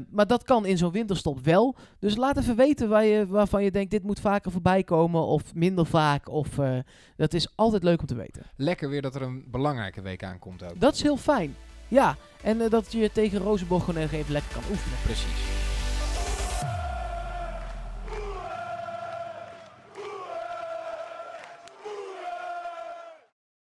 Maar dat kan in zo'n winterstop wel. Dus laat even weten waar je, waarvan je denkt dit moet vaker voorbij komen of minder vaak. Of, dat is altijd leuk om te weten. Lekker weer dat er een belangrijke week aankomt ook. Dat is heel fijn. Ja, en eh, dat je tegen Rozenborg gewoon even lekker kan oefenen. Precies.